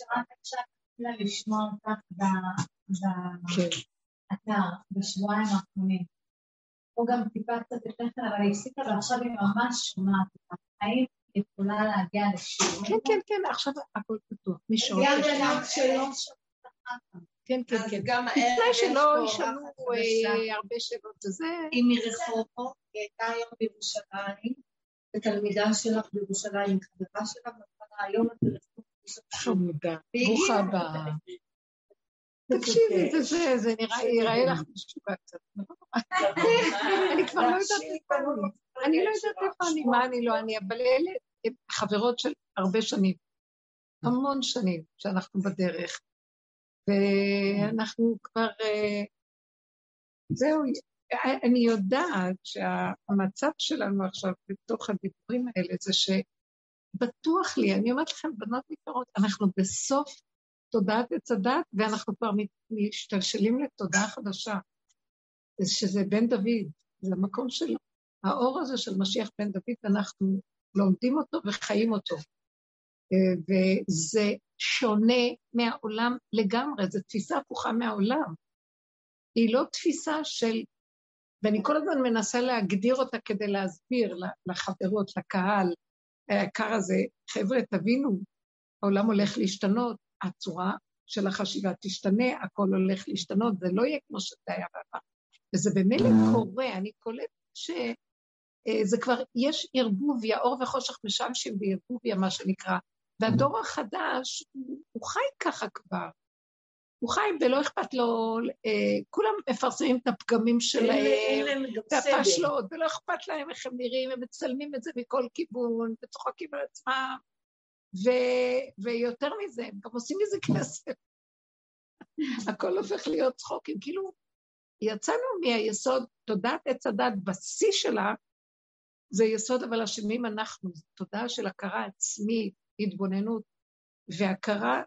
שרק עכשיו התחילה לשמוע אותך באתר, בשבועיים האחרונים. הוא גם טיפה קצת לפני כן, אבל היא הפסיקה ועכשיו היא ממש שומעת אותך. האם יכולה להגיע לשיעור? כן, כן, כן, עכשיו הכל פתוח. מי שומע? גם בן שלא שומעת כן, כן, כן. גם בתנאי שלא ישאלו אה, הרבה שאלות. זה... היא מרחובות, היא הייתה היום בירושלים, ותלמידה שלך בירושלים, חברה שלך, היום את חמודה, ברוכה הבאה. תקשיבי, זה זה, נראה, ייראה לך משוגע קצת. אני כבר לא יודעת איפה אני, אני לא יודעת איפה אני, מה אני לא אני, אבל אלה חברות של הרבה שנים, המון שנים שאנחנו בדרך, ואנחנו כבר, אה, זהו, אני יודעת שהמצב שלנו עכשיו בתוך הדיבורים האלה זה שבטוח לי, אני אומרת לכם, בנות יקרות, אנחנו בסוף תודעת עץ הדת, ואנחנו כבר משתלשלים לתודעה חדשה, שזה בן דוד, זה המקום שלו. האור הזה של משיח בן דוד, אנחנו לומדים אותו וחיים אותו. אה, וזה שונה מהעולם לגמרי, זו תפיסה הפוכה מהעולם. היא לא תפיסה של, ואני כל הזמן מנסה להגדיר אותה כדי להסביר לחברות, לקהל, היקר הזה, חבר'ה, תבינו, העולם הולך להשתנות, הצורה של החשיבה תשתנה, הכל הולך להשתנות, זה לא יהיה כמו שזה היה בעבר. וזה במילא mm. קורה, אני קולטת שזה אה, כבר, יש ערבוביה, אור וחושך משמשים בערבוביה, מה שנקרא, והדור. החדש, הוא חי ככה כבר. הוא חי ולא אכפת לו, אה, כולם מפרסמים את הפגמים שלהם, את הפשלות, ולא אכפת להם איך הם נראים, הם מצלמים את זה מכל כיוון, וצוחקים על עצמם, ו, ויותר מזה, הם גם עושים מזה כסף. הכל הופך להיות צחוקים, כאילו, יצאנו מהיסוד, תודעת עץ הדת, בשיא שלה, זה יסוד אבל אשמים אנחנו, זו תודעה של הכרה עצמית, התבוננות, והכרה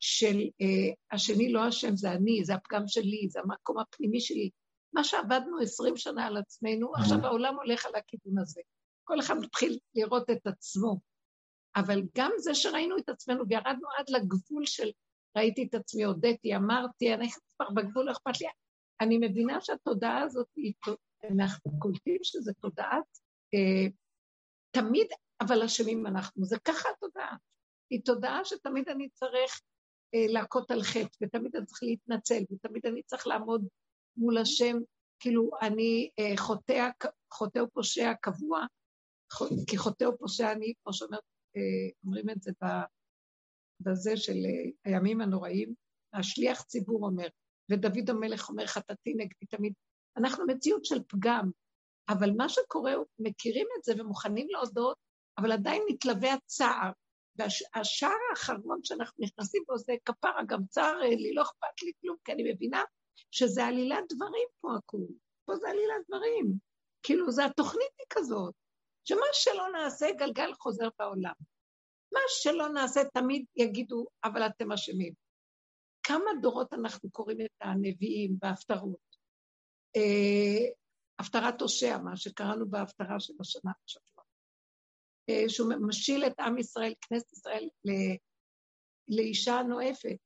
של אה, השני לא אשם, זה אני, זה הפגם שלי, זה המקום הפנימי שלי. מה שעבדנו עשרים שנה על עצמנו, עכשיו העולם הולך על הכיוון הזה. כל אחד מתחיל לראות את עצמו. אבל גם זה שראינו את עצמנו וירדנו עד לגבול של ראיתי את עצמי, הודיתי, אמרתי, אני כבר בגבול, לא אכפת לי. אני מבינה שהתודעה הזאת היא, אנחנו קולטים שזו תודעת, אה, תמיד, אבל אשמים אנחנו, זה ככה התודעה. היא תודעה שתמיד אני צריך להכות על חטא, ותמיד אני צריך להתנצל, ותמיד אני צריך לעמוד מול השם, כאילו אני אה, חוטא, חוטא ופושע קבוע, כי חוטא ופושע אני, כמו שאומרת אה, את זה בזה של אה, הימים הנוראים, השליח ציבור אומר, ודוד המלך אומר, חטאתי נגדי תמיד. אנחנו מציאות של פגם, אבל מה שקורה, מכירים את זה ומוכנים להודות, אבל עדיין מתלווה הצער. והשער האחרון שאנחנו נכנסים בו זה כפרה, גם צער אה, לי, לא אכפת לי כלום, כי אני מבינה שזה עלילת דברים פה הכול. פה זה עלילת דברים. כאילו, זה התוכנית היא כזאת. שמה שלא נעשה, גלגל חוזר בעולם. מה שלא נעשה, תמיד יגידו, אבל אתם אשמים. כמה דורות אנחנו קוראים את הנביאים בהפטרות. אה, הפטרת הושע, מה שקראנו בהפטרה של השנה השבוע. אה, שהוא משיל את עם ישראל, כנסת ישראל, לאישה נואפת,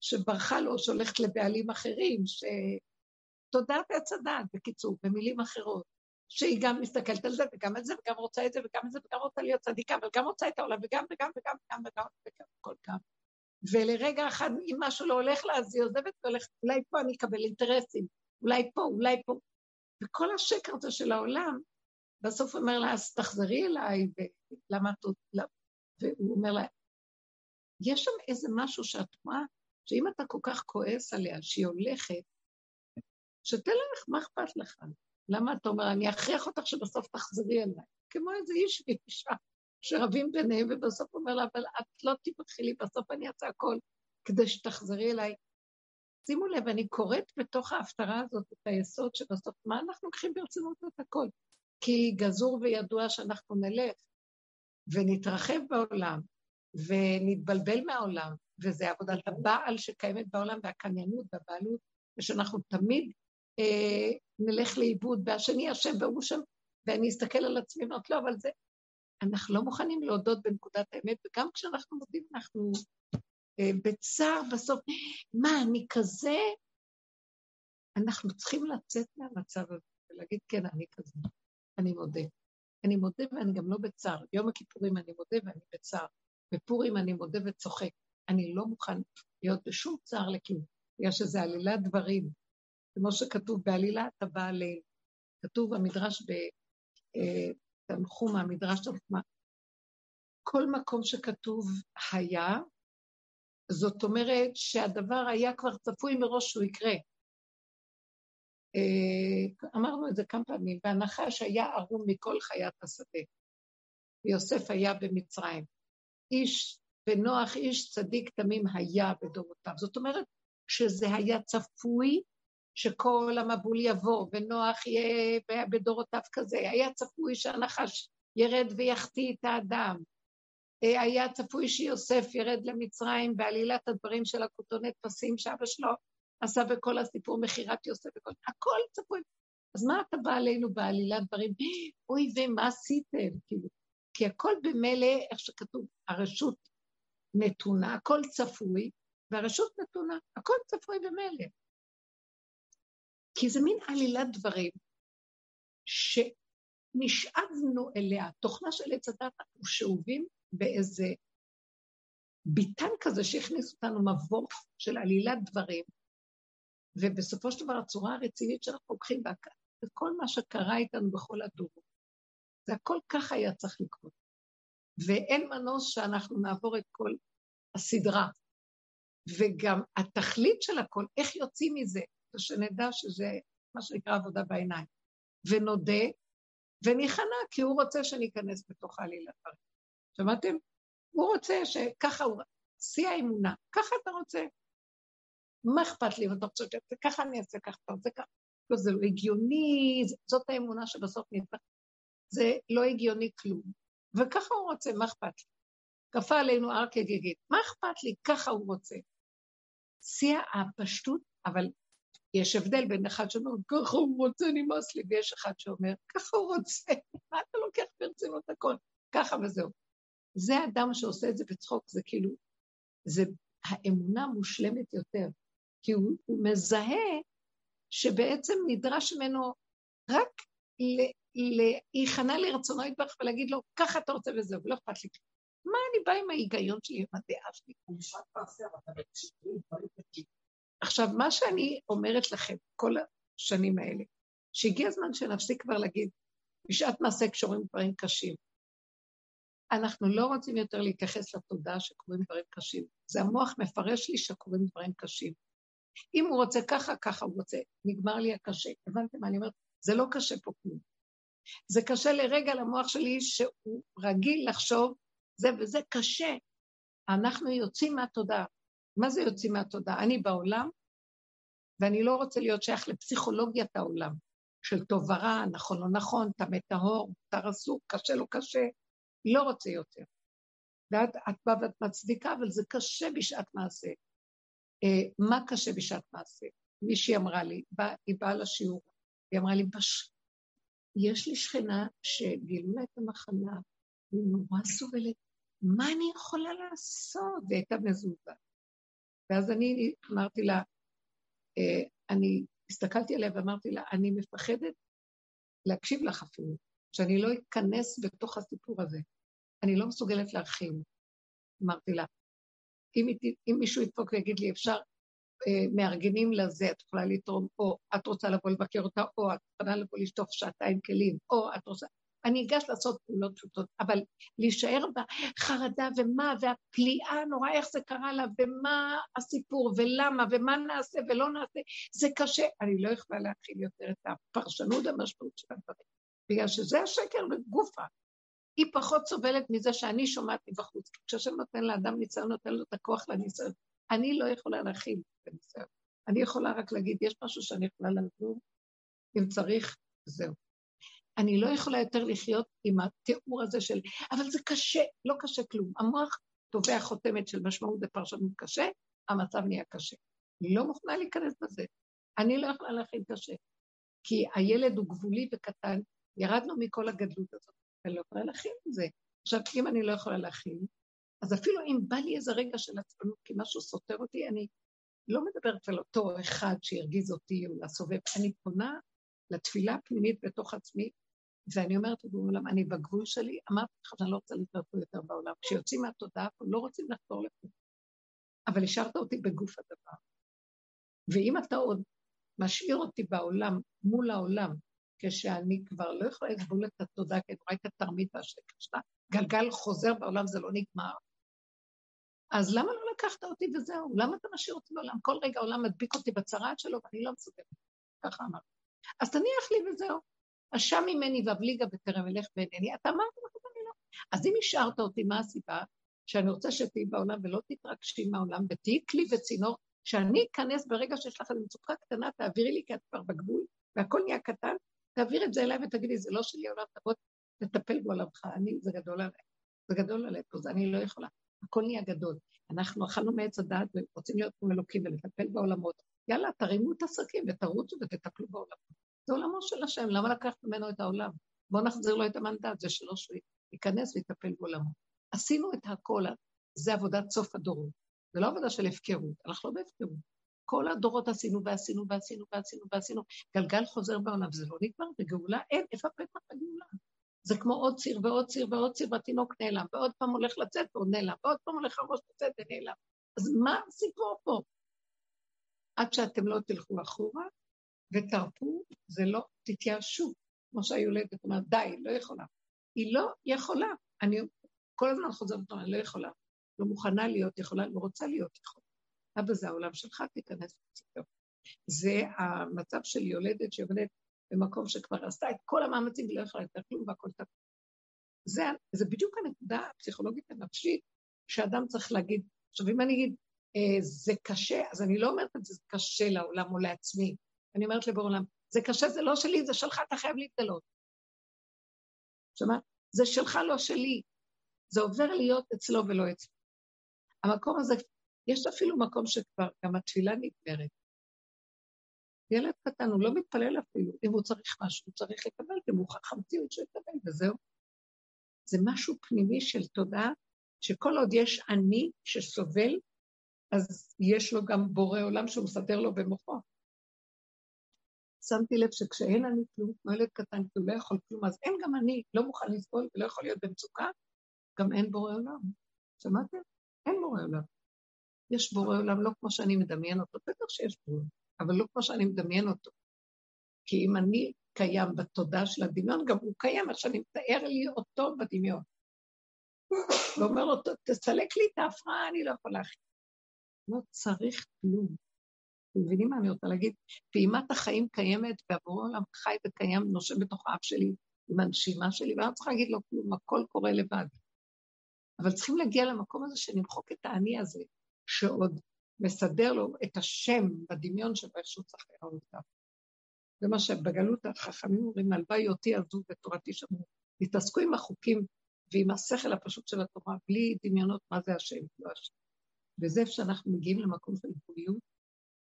שברחה לו, שהולכת לבעלים אחרים, שתודעת עץ הדת, בקיצור, במילים אחרות. שהיא גם מסתכלת על זה וגם על זה וגם רוצה את זה וגם את זה וגם רוצה להיות צדיקה, אבל גם רוצה את העולם וגם וגם וגם וגם וגם וגם כל כך. ולרגע אחד, אם משהו לא הולך לה, אז היא עוזבת והולכת, אולי פה אני אקבל אינטרסים, אולי פה, אולי פה. וכל השקר הזה של העולם, בסוף אומר לה, אז תחזרי אליי, ולמה את... והוא אומר לה, יש שם איזה משהו שאת רואה, שאם אתה כל כך כועס עליה, שהיא הולכת, שתלך, מה אכפת לך? למה אתה אומר, אני אכריח אותך שבסוף תחזרי אליי? כמו איזה איש ואישה שרבים ביניהם, ובסוף אומר לה, אבל את לא לי, בסוף אני אעשה הכל כדי שתחזרי אליי. שימו לב, אני קוראת בתוך ההפטרה הזאת את היסוד שבסוף, מה אנחנו לוקחים ברצינות את הכל? כי גזור וידוע שאנחנו נלך ונתרחב בעולם ונתבלבל מהעולם, וזה עבודת הבעל שקיימת בעולם והקניינות והבעלות, ושאנחנו תמיד אה, נלך לאיבוד, והשני אשם והוא שם, ואני אסתכל על עצמי ואומרת, לא, אבל זה... אנחנו לא מוכנים להודות בנקודת האמת, וגם כשאנחנו מודים, אנחנו אה, בצער בסוף, מה, אני כזה? אנחנו צריכים לצאת מהמצב הזה ולהגיד, כן, אני כזה, אני מודה. אני מודה ואני גם לא בצער. יום הכיפורים אני מודה ואני בצער. בפורים אני מודה וצוחק. אני לא מוכן להיות בשום צער לכלום, בגלל שזה עלילת דברים. כמו שכתוב בעלילת הבא עלינו. כתוב במדרש בתנחום, אה, המדרש תנחומה, כל מקום שכתוב היה, זאת אומרת שהדבר היה כבר צפוי מראש שהוא יקרה. אה, אמרנו את זה כמה פעמים, והנחש היה ערום מכל חיית השדה. ויוסף היה במצרים. איש, ונוח איש צדיק תמים היה בדורותיו. זאת אומרת שזה היה צפוי שכל המבול יבוא, ונוח יהיה בדורותיו כזה. היה צפוי שהנחש ירד ויחטיא את האדם. אה, היה צפוי שיוסף ירד למצרים בעלילת הדברים של הכותונת פסים שאבא שלו עשה בכל הסיפור מכירת יוסף וכל... הכל צפוי. אז מה אתה בא עלינו בעלילת דברים? אוי ומה עשיתם? כאילו, כי הכל במילא, איך שכתוב, הרשות נתונה, הכל צפוי, והרשות נתונה, הכל צפוי במילא. כי זה מין עלילת דברים שנשאבנו אליה. תוכנה של עץ הדת, אנחנו שאובים באיזה ביטן כזה שהכניס אותנו מבוך של עלילת דברים, ובסופו של דבר הצורה הרצינית שאנחנו לוקחים בה, וכל מה שקרה איתנו בכל הדורות, זה הכל ככה היה צריך לקרות. ואין מנוס שאנחנו נעבור את כל הסדרה. וגם התכלית של הכל, איך יוצאים מזה, ושנדע שזה מה שנקרא עבודה בעיניים. ונודה, וניכנע, כי הוא רוצה שניכנס בתוך העלילה. שמעתם? הוא רוצה שככה הוא... שיא האמונה, ככה אתה רוצה. מה אכפת לי אם אתה רוצה שזה ככה אני אעשה, ככה אתה רוצה ככה. לא, זה לא הגיוני, זאת האמונה שבסוף נתפח. זה לא הגיוני כלום. וככה הוא רוצה, מה אכפת לי? כפה עלינו הר כגיגית, מה אכפת לי? ככה הוא רוצה. שיא הפשטות, אבל יש הבדל בין אחד שאומר, ככה הוא רוצה, נמאס לי, ויש אחד שאומר, ככה הוא רוצה, מה אתה לוקח ברצינות הכל? ככה וזהו. זה אדם שעושה את זה בצחוק, זה כאילו, זה האמונה מושלמת יותר, כי הוא, הוא מזהה שבעצם נדרש ממנו רק להיכנע לרצונו יתברך ולהגיד לו, ככה אתה רוצה וזהו, לא אכפת לי. מה אני באה עם ההיגיון שלי, עם הדעה שלי? עכשיו, מה שאני אומרת לכם כל השנים האלה, שהגיע הזמן שנפסיק כבר להגיד, בשעת מעשה קשורים דברים קשים. אנחנו לא רוצים יותר להתייחס לתודעה שקורים דברים קשים. זה המוח מפרש לי שקורים דברים קשים. אם הוא רוצה ככה, ככה הוא רוצה. נגמר לי הקשה. הבנתם מה אני אומרת? זה לא קשה פה כלום. זה קשה לרגע למוח שלי שהוא רגיל לחשוב זה וזה קשה. אנחנו יוצאים מהתודעה. מה זה יוצאים מהתודעה? אני בעולם, ואני לא רוצה להיות שייך לפסיכולוגיית העולם, של טוב ורע, נכון לא נכון, טמא טהור, מותר אסור, קשה לא קשה, לא רוצה יותר. ואת את באה ואת מצדיקה, אבל זה קשה בשעת מעשה. אה, מה קשה בשעת מעשה? מישהי אמרה לי, היא באה לשיעור, היא אמרה לי, בש... יש לי שכנה שגילו לה את המחלה, היא נורא סובלת, מה אני יכולה לעשות? והיא הייתה מזוזה. ואז אני אמרתי לה, אה, אני הסתכלתי עליה ואמרתי לה, אני מפחדת להקשיב לך אפילו, שאני לא אכנס בתוך הסיפור הזה. אני לא מסוגלת להכיל. אמרתי לה, אם, אם מישהו ידפוק ויגיד לי, אפשר, אה, מארגנים לזה, את יכולה לתרום, או את רוצה לבוא לבקר אותה, או את יכולה לבוא לשטוף שעתיים כלים, או את רוצה... אני אגש לעשות פעולות פשוטות, אבל להישאר בחרדה ומה, והפליאה הנורא, איך זה קרה לה, ומה הסיפור, ולמה, ומה נעשה ולא נעשה, זה קשה. אני לא יכולה להכיל יותר את הפרשנות המשמעות של הדברים, בגלל שזה השקר בגופה. היא פחות סובלת מזה שאני שומעת מבחוץ. כשהשם נותן לאדם ניסיון, נותן לו את הכוח לניסיון. אני לא יכולה להכיל את הניסיון. אני יכולה רק להגיד, יש משהו שאני יכולה לעזור, אם צריך, זהו. אני לא יכולה יותר לחיות עם התיאור הזה של, אבל זה קשה, לא קשה כלום. המוח תובע חותמת של משמעות ופרשנות קשה, המצב נהיה קשה. אני לא מוכנה להיכנס בזה. אני לא יכולה להכין קשה. כי הילד הוא גבולי וקטן, ירדנו מכל הגדלות הזאת, אני לא יכולה להכין את זה. עכשיו, אם אני לא יכולה להכין, אז אפילו אם בא לי איזה רגע של עצמנות, כי משהו סותר אותי, אני לא מדברת על אותו אחד שירגיז אותי או לסובב, אני פונה לתפילה הפנימית בתוך עצמי, ואני אומרת לעולם, אני בגבול שלי, אמרתי לך שאני לא רוצה לחיות פה יותר בעולם. כשיוצאים מהתודעה פה, לא רוצים לחזור לפה. אבל השארת אותי בגוף הדבר. ואם אתה עוד משאיר אותי בעולם, מול העולם, כשאני כבר לא יכולה לסבול את התודעה, כי אני רואה את התרמית והשקר שלה, גלגל חוזר בעולם, זה לא נגמר. אז למה לא לקחת אותי וזהו? למה אתה משאיר אותי בעולם? כל רגע העולם מדביק אותי בצרעת שלו ואני לא מסוגלת. ככה אמרתי. אז תניח לי וזהו. אשם ממני ואבליגה בטרם אלך ואינני. אתה אמרת לך, אני לא. אז אם השארת אותי, מה הסיבה? שאני רוצה שתהיי בעולם ולא תתרגשי מהעולם, ותהיי כלי וצינור, שאני אכנס ברגע שיש לך מצוקה קטנה, תעבירי לי, כי את כבר בגבול, והכל נהיה קטן, תעביר את זה אליי ותגידי, זה לא שלי עולם, תבוא, תטפל בעולמך, אני, זה גדול עליי. זה גדול עליי זה אני לא יכולה. הכל נהיה גדול. אנחנו אכלנו מעץ הדעת ורוצים להיות כמו אלוקים ולטפל בעולמות. יאללה, תרימו את השקים ותרוצו ותטפלו בעולמות. זה עולמו של השם, למה לקחת ממנו את העולם? בואו נחזיר לו את המנדט, זה שלו שהוא ייכנס ויטפל בעולמו. עשינו את הכל, זה עבודת סוף הדורות. זה לא עבודה של הפקרות, אנחנו לא בהפקרות. כל הדורות עשינו ועשינו ועשינו ועשינו ועשינו. גלגל חוזר בעולם, זה לא נגמר, בגאולה אין, איפה פתח הגאולה? זה כמו עוד ציר ועוד ציר ועוד ציר, והתינוק נעלם, ועוד פעם הולך לצאת והוא נעלם, ועוד פעם הולך הראש לצאת ונעלם. אז מה הסיפור פה? עד שאתם לא תלכו אחורה ותרפו, זה לא, תתייאשו, כמו שהיולדת אומרת, די, לא יכולה. היא לא יכולה. אני כל הזמן חוזרת, אני לא יכולה. לא מוכנה להיות יכולה, לא רוצה להיות יכולה. אבא זה העולם שלך, תיכנס לצדו. זה המצב של יולדת שיולדת במקום שכבר עשתה את כל המאמצים ולא יכולה יותר כלום והכל תקוע. זה, זה בדיוק הנקודה הפסיכולוגית הנפשית שאדם צריך להגיד, עכשיו אם אני אגיד, אה, זה קשה, אז אני לא אומרת את זה, זה קשה לעולם או לעצמי. אני אומרת לבוא עולם, זה קשה, זה לא שלי, זה שלך, אתה חייב להתגלות. שמעת? זה שלך, לא שלי. זה עובר להיות אצלו ולא אצלו. המקום הזה, יש אפילו מקום שכבר גם התפילה נגמרת. ילד קטן, הוא לא מתפלל אפילו, אם הוא צריך משהו, הוא צריך לקבל, כי מוכרח המציאות שהוא יקבל, וזהו. זה משהו פנימי של תודעה, שכל עוד יש אני שסובל, אז יש לו גם בורא עולם שהוא מסדר לו במוחו. שמתי לב שכשאין אני כלום, כמו ילד קטן, כי הוא לא יכול כלום, אז אין גם אני, לא מוכן לסבול ולא יכול להיות במצוקה, גם אין בורא עולם. שמעתם? אין בורא עולם. יש בורא עולם לא כמו שאני מדמיין אותו, בטח שיש בורא, אבל לא כמו שאני מדמיין אותו. כי אם אני קיים בתודעה של הדמיון, גם הוא קיים, איך שאני מתאר לי אותו בדמיון. ואומר לו, תסלק לי את ההפרעה, אני לא יכול להכין. לא צריך כלום. אתם מבינים מה אני רוצה להגיד? פעימת החיים קיימת, והבורא עולם חי וקיים, נושם בתוך האף שלי, עם הנשימה שלי, ואני לא צריכה להגיד לו כלום, הכל קורה לבד. אבל צריכים להגיע למקום הזה שנמחוק את האני הזה, שעוד מסדר לו את השם בדמיון שלו, איך שהוא צריך לראות אותה. זה מה שבגלות החכמים אומרים, הלוואי אותי עזו ותורתי שמרו. תתעסקו עם החוקים ועם השכל הפשוט של התורה, בלי דמיונות מה זה השם, לא השם. וזה איפה שאנחנו מגיעים למקום של גבוליות,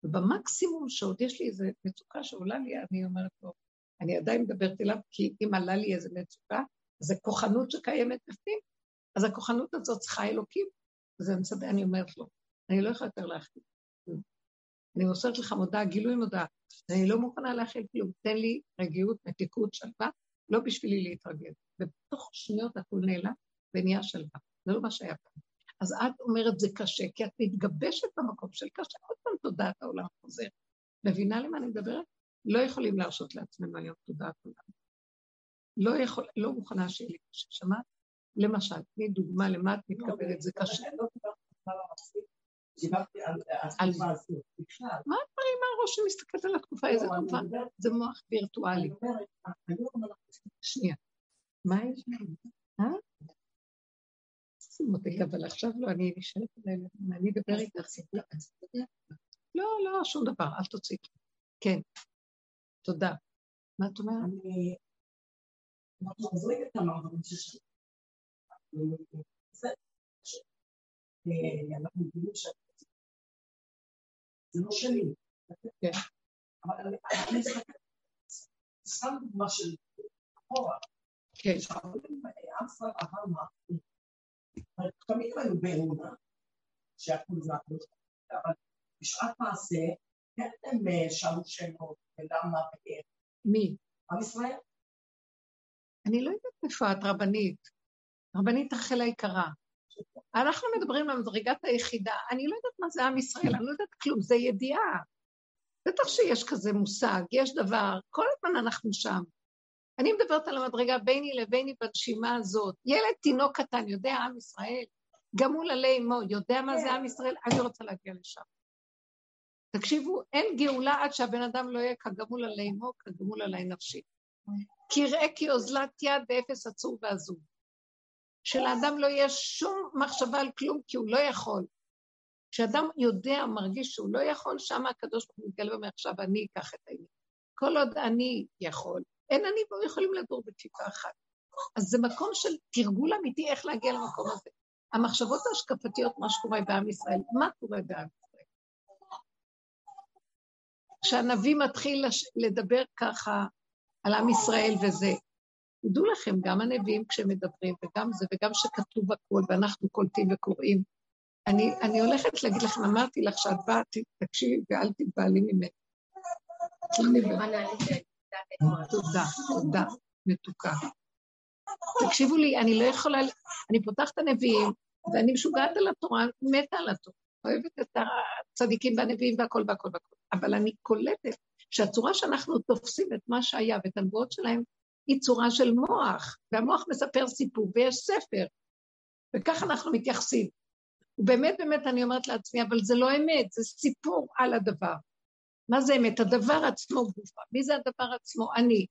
ובמקסימום שעוד יש לי איזו מצוקה שעולה לי, אני אומרת לו, אני עדיין מדברת אליו, כי אם עלה לי איזו מצוקה, זו כוחנות שקיימת בפנים, אז הכוחנות הזאת צריכה אלוקים, וזה מצדה, אני אומרת לו, אני לא יכולה יותר להכיל. אני מוסרת לך מודעה, גילוי מודעה, אני לא מוכנה להכיל כלום, תן לי רגיעות, מתיקות, שלווה, לא בשבילי להתרגל. ובתוך שניות הכול נעלם ונהיה שלווה, זה לא מה שהיה פעם. אז את אומרת זה קשה, כי את מתגבשת במקום של קשה, עוד פעם תודעת העולם חוזר. מבינה למה אני מדברת? לא יכולים להרשות לעצמנו היום תודעת עולם. לא, יכול, לא מוכנה שיהיה לי קשה, שמעת? למשל, תני דוגמה למה את מתכוונת, זה קשה. דיברתי על התקופה הזאת. מה הדברים מהראש שמסתכלת על התקופה? איזה תקופה? זה מוח וירטואלי. שנייה. מה יש לנו? אה? אבל עכשיו לא, אני נשארת עליהם, אני אדבר איתך. לא, לא, שום דבר, אל תוציא. כן, תודה. מה את אומרת? אנחנו חוזרים את המעברים של אנחנו מבינים שזה לא שלי. כן. אבל אני סתם דוגמה של אחורה. כן. אבל תמיד היו באמונה, שהכול זה הכול, אבל בשעת מעשה, כן הם אה, שאלו שאלות, ולמה ואיך. מי? עם ישראל. אני לא יודעת איפה את רבנית. רבנית רחל היקרה. אנחנו מדברים על מדרגת היחידה. אני לא יודעת מה זה עם ישראל, אני לא יודעת כלום, זה ידיעה. בטח שיש כזה מושג, יש דבר, כל הזמן אנחנו שם. אני מדברת על המדרגה ביני לביני בנשימה הזאת. ילד תינוק קטן, יודע עם ישראל, גמול עלי אמו, יודע מה זה עם ישראל? אני רוצה להגיע לשם. תקשיבו, אין גאולה עד שהבן אדם לא יהיה כגמול עלי אמו, כגמול עלי נפשי. כי ראה כי אוזלת יד ואפס עצור ועזוב. שלאדם לא יהיה שום מחשבה על כלום, כי הוא לא יכול. כשאדם יודע, מרגיש שהוא לא יכול, שם הקדוש ברוך הוא מתגלה ואומר, עכשיו אני אקח את העניין. כל עוד אני יכול, אין אני בו יכולים לדור בתשיקה אחת. אז זה מקום של תרגול אמיתי איך להגיע למקום הזה. המחשבות ההשקפתיות, מה שקורה בעם ישראל, מה קורה בעם ישראל? כשהנביא מתחיל לדבר ככה על עם ישראל וזה, תדעו לכם, גם הנביאים כשמדברים, וגם זה, וגם שכתוב הכול, ואנחנו קולטים וקוראים. אני, אני הולכת להגיד לכם, אמרתי לך שאת באה, תקשיבי ואל תתבעלי ממני. תודה, תודה, מתוקה. תקשיבו לי, אני לא יכולה, אני פותחת הנביאים, ואני משוגעת על התורה, מתה על התורה, אוהבת את הצדיקים והנביאים והכל והכל והכל, אבל אני קולטת שהצורה שאנחנו תופסים את מה שהיה ואת הנבואות שלהם, היא צורה של מוח, והמוח מספר סיפור, ויש ספר, וככה אנחנו מתייחסים. ובאמת באמת אני אומרת לעצמי, אבל זה לא אמת, זה סיפור על הדבר. מה זה אמת? הדבר עצמו גופה. מי זה הדבר עצמו? אני.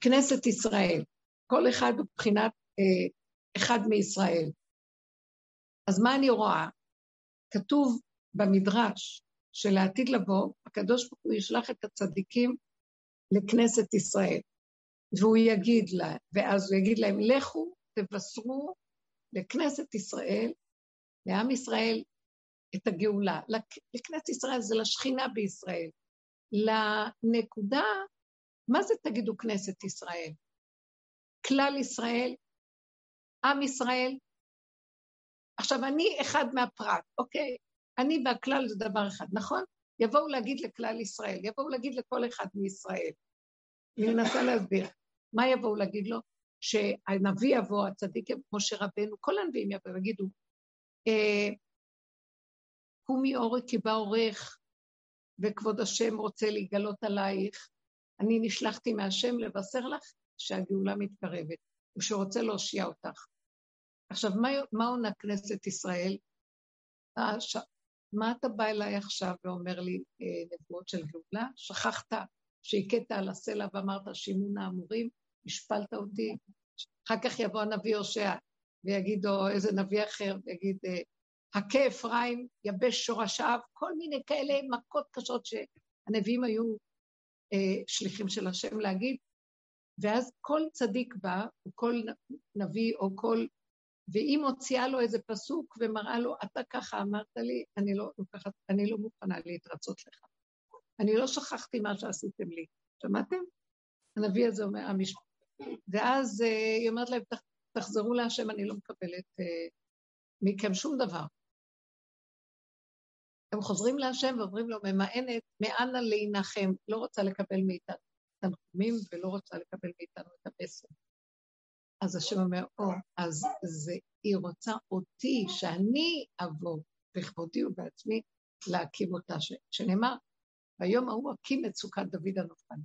כנסת ישראל. כל אחד הוא אה, אחד מישראל. אז מה אני רואה? כתוב במדרש שלעתיד לבוא, הקדוש ברוך הוא ישלח את הצדיקים לכנסת ישראל, והוא יגיד לה, ואז הוא יגיד להם, לכו תבשרו לכנסת ישראל, לעם ישראל, את הגאולה. לכנסת ישראל זה לשכינה בישראל. לנקודה, מה זה תגידו כנסת ישראל? כלל ישראל, עם ישראל. עכשיו, אני אחד מהפרט, אוקיי? אני והכלל זה דבר אחד, נכון? יבואו להגיד לכלל ישראל, יבואו להגיד לכל אחד מישראל. אני מנסה להסביר. מה יבואו להגיד לו? שהנביא יבוא, הצדיק משה רבנו, כל הנביאים יבואו ויגידו, אה, קומי אורי כי בא אורך, וכבוד השם רוצה להיגלות עלייך. אני נשלחתי מהשם לבשר לך שהגאולה מתקרבת, ושרוצה להושיע אותך. עכשיו, מה, מה עונה כנסת ישראל? ש... מה אתה בא אליי עכשיו ואומר לי אה, נבואות של גאולה? שכחת שהכית על הסלע ואמרת שימון האמורים, השפלת אותי, אחר כך יבוא הנביא הושע ויגיד, או איזה נביא אחר, ויגיד, אה, הכה אפרים, יבש שורשיו, כל מיני כאלה מכות קשות שהנביאים היו אה, שליחים של השם להגיד, ואז כל צדיק בא, או כל נביא, או כל... והיא מוציאה לו איזה פסוק ומראה לו, אתה ככה אמרת לי, אני לא לוקחת, אני לא מוכנה להתרצות לך. אני לא שכחתי מה שעשיתם לי. שמעתם? הנביא הזה אומר. ואז אה, היא אומרת להם, תחזרו להשם, אני לא מקבלת אה, מכם שום דבר. הם חוזרים להשם ואומרים לו, ממאנת, מאנה להנחם, לא רוצה לקבל מאיתנו תנחומים ולא רוצה לקבל מאיתנו את המסר. אז השם אומר, או, אז זה, היא רוצה אותי, שאני אבוא בכבודי ובעצמי להקים אותה, שנאמר, ביום ההוא אקים את סוכת דוד הנופן.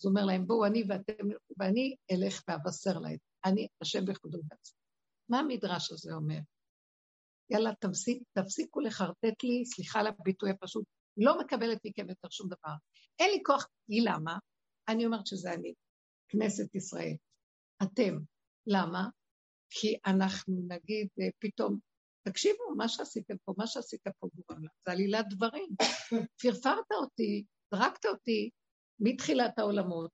אז הוא אומר להם, בואו אני ואתם, ואני אלך ואבשר להם, אני השם בכבודו ובעצמי. מה המדרש הזה אומר? יאללה, תפסיק, תפסיקו לחרטט לי, סליחה על הביטוי הפשוט, לא מקבלת מכם יותר שום דבר. אין לי כוח, היא למה? אני אומרת שזה אני, כנסת ישראל. אתם. למה? כי אנחנו נגיד אה, פתאום, תקשיבו, מה שעשיתם פה, מה שעשית פה גורם לך, זה עלילת דברים. פרפרת אותי, זרקת אותי מתחילת העולמות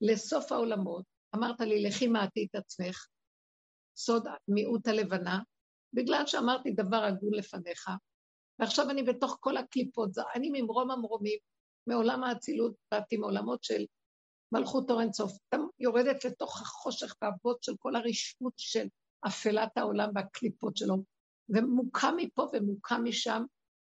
לסוף העולמות, אמרת לי, לכי מעטי את עצמך, סוד מיעוט הלבנה, בגלל שאמרתי דבר הגון לפניך, ועכשיו אני בתוך כל הקליפות, אני ממרום המרומים, מעולם האצילות, באתי מעולמות של מלכות אור אינסוף, יורדת לתוך החושך והבוט של כל הרשעות של אפלת העולם והקליפות שלו, ומוקם מפה ומוקם משם.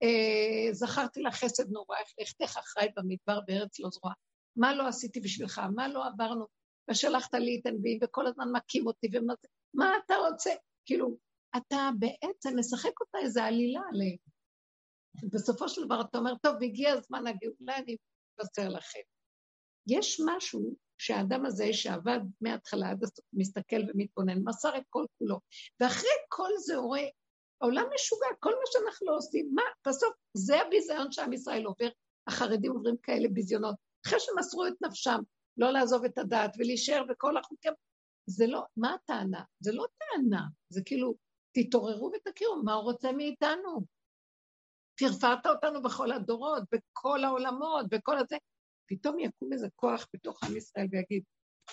אה, זכרתי לך חסד נורא, איך לכתך אחראי במדבר בארץ לא זרועה. מה לא עשיתי בשבילך? מה לא עברנו? ושלחת לי את הנביאים וכל הזמן מכים אותי ומה מה אתה רוצה? כאילו, אתה בעצם משחק אותה איזה עלילה עליהם. בסופו של דבר אתה אומר, טוב, הגיע הזמן הגאולה, אני אבשר לכם. יש משהו שהאדם הזה שעבד מההתחלה עד הסוף, מסתכל ומתבונן, מסר את כל כולו, ואחרי כל זה הוא רואה, העולם משוגע, כל מה שאנחנו לא עושים, מה, בסוף זה הביזיון שעם ישראל עובר, החרדים עוברים כאלה ביזיונות, אחרי שמסרו את נפשם, לא לעזוב את הדעת ולהישאר בכל החוקים, זה לא, מה הטענה? זה לא טענה, זה כאילו, תתעוררו ותכירו, מה הוא רוצה מאיתנו? פרפרת אותנו בכל הדורות, בכל העולמות, בכל הזה. פתאום יקום איזה כוח בתוך עם ישראל ויגיד,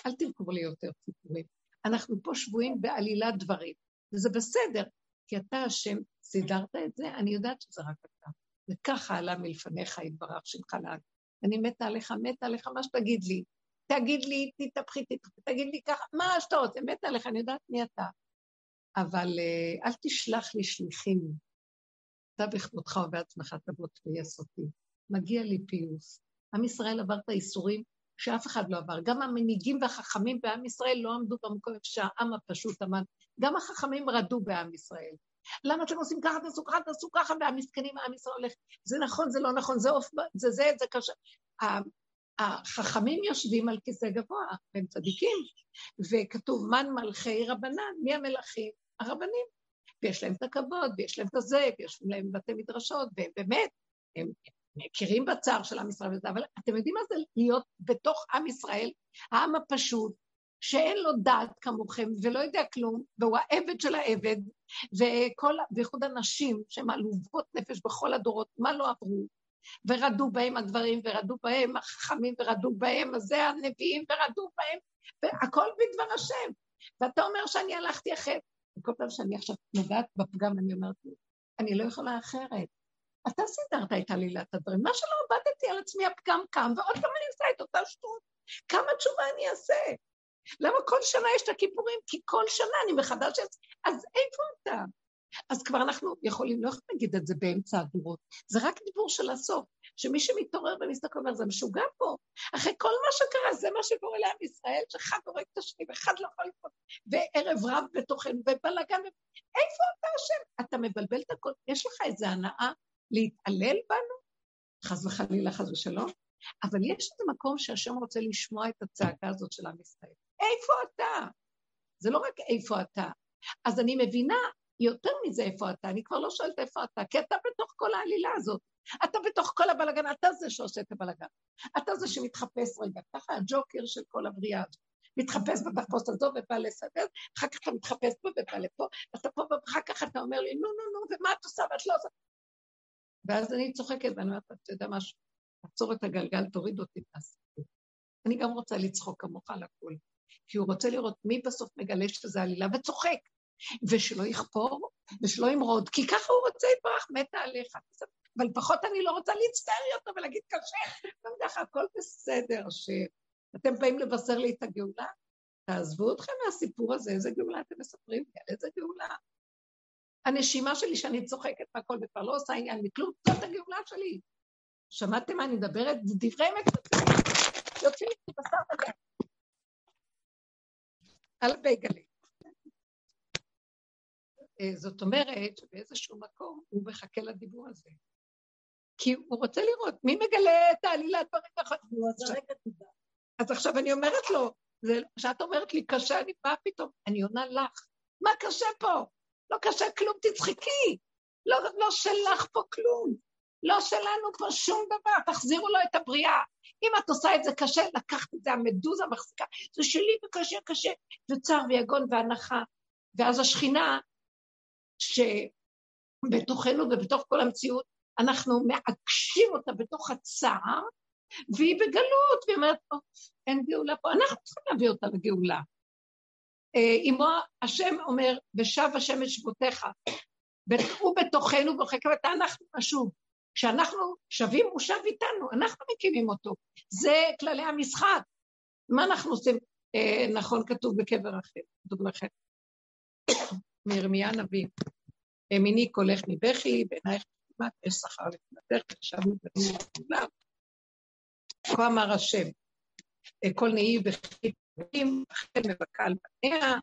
אל תמכור לי יותר סיפורים. אנחנו פה שבויים בעלילת דברים, וזה בסדר, כי אתה השם, סידרת את זה, אני יודעת שזה רק אתה. וככה עלה מלפניך יתברך שמך לעד. אני מתה עליך, מתה עליך, מה שתגיד לי. תגיד לי, תתהפכי, תגיד לי ככה, מה שאתה רוצה, מתה עליך, אני יודעת מי אתה. אבל uh, אל תשלח לי שליחים. אתה בכבודך ובעצמך תבוא תפייס אותי. מגיע לי פיוס. עם ישראל עבר את האיסורים שאף אחד לא עבר. גם המנהיגים והחכמים בעם ישראל לא עמדו במקום שהעם הפשוט עמד. גם החכמים רדו בעם ישראל. למה אתם עושים ככה, תעשו ככה, תעשו ככה, והמסכנים, העם ישראל הולך, זה נכון, זה לא נכון, זה עוף, זה זה, זה קשה. החכמים יושבים על כיסא גבוה, והם צדיקים, וכתוב מן מלכי רבנן, מי המלכים? הרבנים. ויש להם את הכבוד, ויש להם את הזה, ויש להם בתי מדרשות, והם באמת, הם מכירים בצער של עם ישראל וזה, אבל אתם יודעים מה זה להיות בתוך עם ישראל, העם הפשוט, שאין לו דעת כמוכם ולא יודע כלום, והוא העבד של העבד, וכל, בייחוד הנשים שהן עלובות נפש בכל הדורות, מה לא עברו? ורדו בהם הגברים, ורדו בהם החכמים, ורדו בהם הזה הנביאים, ורדו בהם, והכל בדבר השם. ואתה אומר שאני הלכתי אחרת. וכל פעם שאני עכשיו נוגעת בפגם, אני אומרת, אני לא יכולה אחרת. אתה סידרת את עלילת הדברים. מה שלא עבדתי על עצמי, הפגם קם, ועוד פעם אני עושה את אותה שטות. כמה תשובה אני אעשה? למה כל שנה יש את הכיפורים? כי כל שנה אני מחדש את זה. אז איפה אתה? אז כבר אנחנו יכולים, לא יכולים להגיד את זה באמצע הדורות. זה רק דיבור של הסוף, שמי שמתעורר ומסתכל אומר, זה משוגע פה. אחרי כל מה שקרה, זה מה שקורה לעם ישראל, שאחד הורג את השני ואחד לא יכול לפעול, וערב רב בתוכנו, ובלאגן. איפה אתה השם? אתה מבלבל את הכל. יש לך איזו הנאה להתעלל בנו? חס וחלילה, חס ושלום. אבל יש איזה מקום שהשם רוצה לשמוע את הצעקה הזאת של עם ישראל. איפה אתה? זה לא רק איפה אתה. אז אני מבינה יותר מזה איפה אתה, אני כבר לא שואלת איפה אתה, כי אתה בתוך כל העלילה הזאת. אתה בתוך כל הבלגן, אתה זה שעושה את הבלגן. אתה זה שמתחפש רגע, ככה הג'וקר של כל הבריאה הזאת. מתחפש בתחפושת הזו ובא לסדר, אחר כך אתה מתחפש פה ובא לפה, אתה פה ואחר כך אתה אומר לי, נו, נו, נו, ומה את עושה ואת לא עושה? ואז אני צוחקת ואני אומרת, אתה יודע משהו, עצור את הגלגל, תוריד אותי מהסיפור. אני גם רוצה לצחוק כמוך על הכול. כי הוא רוצה לראות מי בסוף מגלה שזה עלילה וצוחק. ושלא יכפור, ושלא ימרוד, כי ככה הוא רוצה יתברך, מתה עליך. אבל לפחות אני לא רוצה להצטער יותר ולהגיד קשה, גם ככה הכל בסדר, שאתם באים לבשר לי את הגאולה, תעזבו אתכם מהסיפור הזה, איזה גאולה אתם מספרים לי, על איזה גאולה. הנשימה שלי שאני צוחקת והכל וכבר לא עושה עניין מכלום, זאת הגאולה שלי. שמעתם מה אני מדברת? זה דברי אמת. יוצאים לי בשר ודם. על הבייגלים. אה, זאת אומרת שבאיזשהו מקום הוא מחכה לדיבור הזה. כי הוא רוצה לראות מי מגלה את העלילת ככה. אז עכשיו אני אומרת לו, כשאת אומרת לי קשה, אני באה פתאום, אני עונה לך, מה קשה פה? לא קשה כלום, תצחקי. לא, לא שלך פה כלום. לא שלנו פה שום דבר, תחזירו לו את הבריאה. אם את עושה את זה קשה, לקחת את זה, המדוזה מחזיקה, זה שלי וקשה קשה, וצער ויגון והנחה. ואז השכינה שבתוכנו ובתוך כל המציאות, אנחנו מעקשים אותה בתוך הצער, והיא בגלות, והיא אומרת, אין גאולה פה, אנחנו צריכים להביא אותה לגאולה. אמו אה, השם אומר, ושב השם את שבותיך, הוא בתוכנו וחקר אותה, אנחנו נשוב. כשאנחנו שווים, הוא שב איתנו, אנחנו מקימים אותו. זה כללי המשחק. מה אנחנו עושים? אה, נכון כתוב בקבר אחר, כתוב לכם. מירמיה הנביא, מיני קולך מבכי, בעינייך כמעט יש שכר לפנתך, ושבנו בנים לכולם. כה אמר השם, כל נהי וכי אכן מבכה על בניה,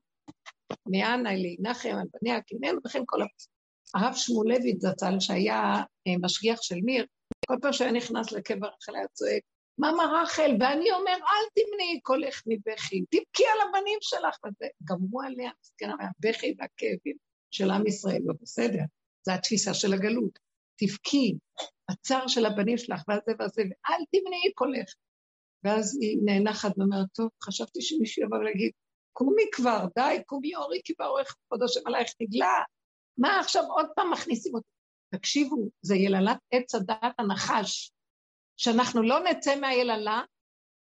מאנה להנחם על בניה, כי ממנו וכן כל הפסוק. הרב שמואלביץ זצ"ל, שהיה אה, משגיח של מיר, כל פעם שהיה נכנס לקבר רחל היה צועק, מאמא רחל, ואני אומר, אל תמנעי קולך מבכי, תבכי על הבנים שלך, וזה גמרו עליה, מסכנה, מהבכי והכאבים של עם ישראל, לא בסדר, זו התפיסה של הגלות. תבכי, הצער של הבנים שלך, והזה והזה, ואל תמנעי קולך. ואז היא נאנחת ואומרת, טוב, חשבתי שמישהו יבוא ויגיד, קומי כבר, די, קומי אורי, כי באורך כבוד השם עלייך נגלה. מה עכשיו עוד פעם מכניסים אותי? תקשיבו, זה יללת עץ הדעת הנחש, שאנחנו לא נצא מהיללה.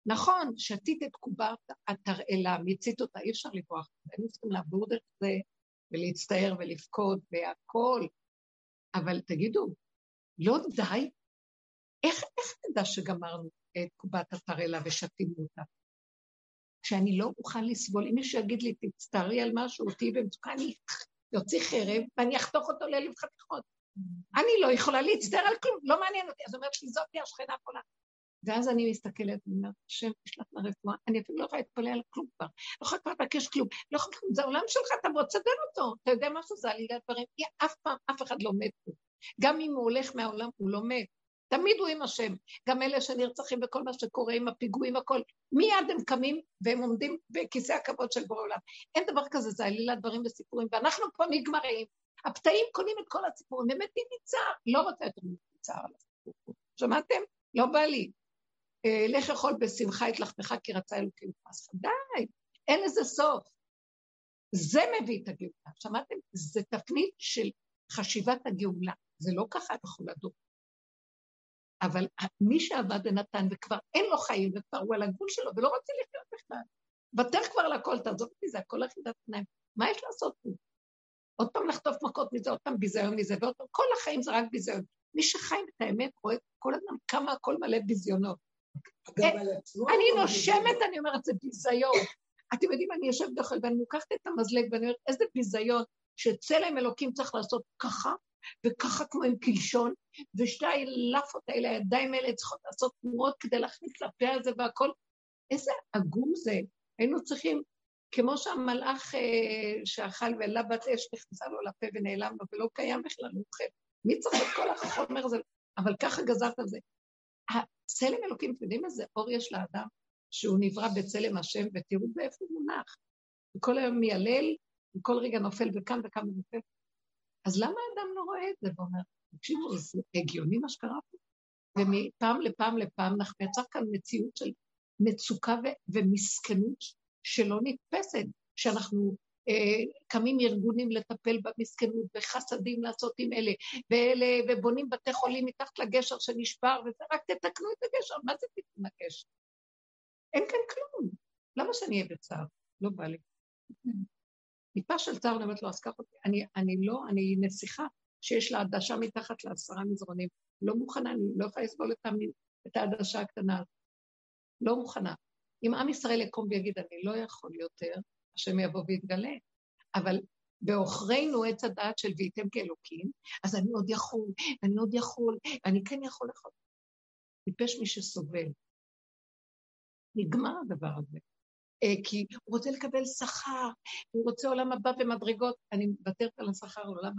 נכון, שתית את קובת התרעלה, מיצית אותה, אי אפשר לברוח. היינו צריכים לעבור דרך זה ולהצטער ולבכות והכול. אבל תגידו, לא די? איך, איך נדע שגמרנו את קובת התרעלה ושתינו אותה? שאני לא אוכל לסבול, אם מישהו יגיד לי, תצטערי על משהו, תהיי במצוקה, אני יוציא חרב ואני אחתוך אותו לאלף חתיכות. אני לא יכולה להצטער על כלום, לא מעניין אותי. אז אומרת לי, זאתי השכנה הפונה. ואז אני מסתכלת ואומרת, השם, יש לך רפואה, אני אפילו לא יכולה להתפלל על כלום כבר, לא יכולה כבר לבקש כלום, לא יכולה זה העולם שלך, אתה בוא תסדר אותו, אתה יודע משהו, זה עלילת דברים, אף פעם, אף אחד לא מת פה. גם אם הוא הולך מהעולם, הוא לא מת. תמיד הוא עם השם. גם אלה שנרצחים וכל מה שקורה עם הפיגועים, הכל, מיד הם קמים והם עומדים בכיסא הכבוד של בורא עולם. אין דבר כזה, זה עלילת דברים וסיפורים, ואנחנו פה נגמרים. הפתאים קונים את כל הסיפורים, הם מתים מצער, לא רוצה יותר מצער על הסיפור. שמעתם? לא בא לי. אה, לך יכול בשמחה את לחמך כי רצה אלוקים פסחה. די, אין לזה סוף. זה מביא את הגאולה. שמעתם? זה תפנית של חשיבת הגאולה. זה לא ככה יכול לדור. אבל מי שעבד ונתן וכבר אין לו חיים וכבר הוא על הגבול שלו ולא רוצה לחיות בכלל, ותר כבר לכל, תעזוב אותי, זה הכל אחידת עיניים. מה יש לעשות פה? עוד פעם לחטוף מכות מזה, עוד פעם ביזיון מזה, ועוד פעם, כל החיים זה רק ביזיון. מי שחי את האמת רואה כל הזמן כמה הכל מלא ביזיונות. אה, אני נושמת, אני אומרת, זה ביזיון. אתם יודעים, אני יושבת באוכל ואני לוקחת את המזלג ואני אומרת, איזה ביזיון שצלם אלוקים צריך לעשות ככה, וככה כמו עם קלשון, ושתי הלאפות האלה, הידיים האלה צריכות לעשות תנועות כדי להכניס לפה הזה והכל. איזה עגום זה. היינו צריכים, כמו שהמלאך אה, שאכל ולבת אש נכנסה לו לפה ונעלם לו ולא קיים בכלל, הוא אוכל. מי צריך את כל החומר הזה? אבל ככה גזרת על זה. צלם אלוקים, אתם יודעים איזה אור יש לאדם? שהוא נברא בצלם השם, ותראו באיפה הוא מונח. וכל היום מיילל, וכל רגע נופל וכאן וכאן ונופל. אז למה האדם לא רואה את זה ואומר, תקשיבו, זה הגיוני מה שקרה פה? ומפעם לפעם לפעם אנחנו יצר כאן מציאות של מצוקה ו- ומסכנות שלא נתפסת, שאנחנו אה, קמים ארגונים לטפל במסכנות וחסדים לעשות עם אלה, ואלה, ובונים בתי חולים מתחת לגשר שנשבר, וזה רק תתקנו את הגשר, מה זה תתקנו הגשר? אין כאן כלום. למה שאני אהיה בצער? לא בא לי. טיפה של צער, אני אומרת לו, אז קח אותי. אני, אני לא, אני נסיכה שיש לה עדשה מתחת לעשרה מזרונים. לא מוכנה, אני לא יכולה לסבול את, את העדשה הקטנה. לא מוכנה. אם עם ישראל יקום ויגיד, אני לא יכול יותר, השם יבוא ויתגלה. אבל בעוכרינו עץ הדעת של והייתם כאלוקים, אז אני עוד יכול, אני עוד יכול, ואני כן יכול לכל. טיפש מי שסובל. נגמר הדבר הזה. אה, כי הוא רוצה לקבל שכר, הוא רוצה עולם הבא במדרגות. אני מוותרת על השכר, על עולם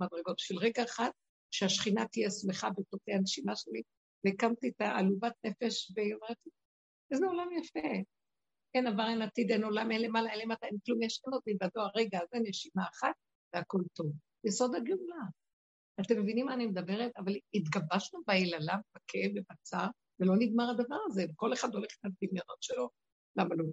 במדרגות. בשביל רגע אחד, שהשכינה תהיה שמחה בתוכי הנשימה שלי, והקמתי את העלובת נפש, והיא אומרת, איזה עולם יפה. אין עבר, אין עתיד, אין עולם, אין למעלה, אין למטה, אין כלום, יש אין עוד מלבדו הרגע הזה, נשימה אחת, והכל טוב. יסוד הגאולה. אתם מבינים מה אני מדברת? אבל התגבשנו ביללה, בכאב ובצער, ולא נגמר הדבר הזה, וכל אחד הולך עם הדמיונות שלו, למה לא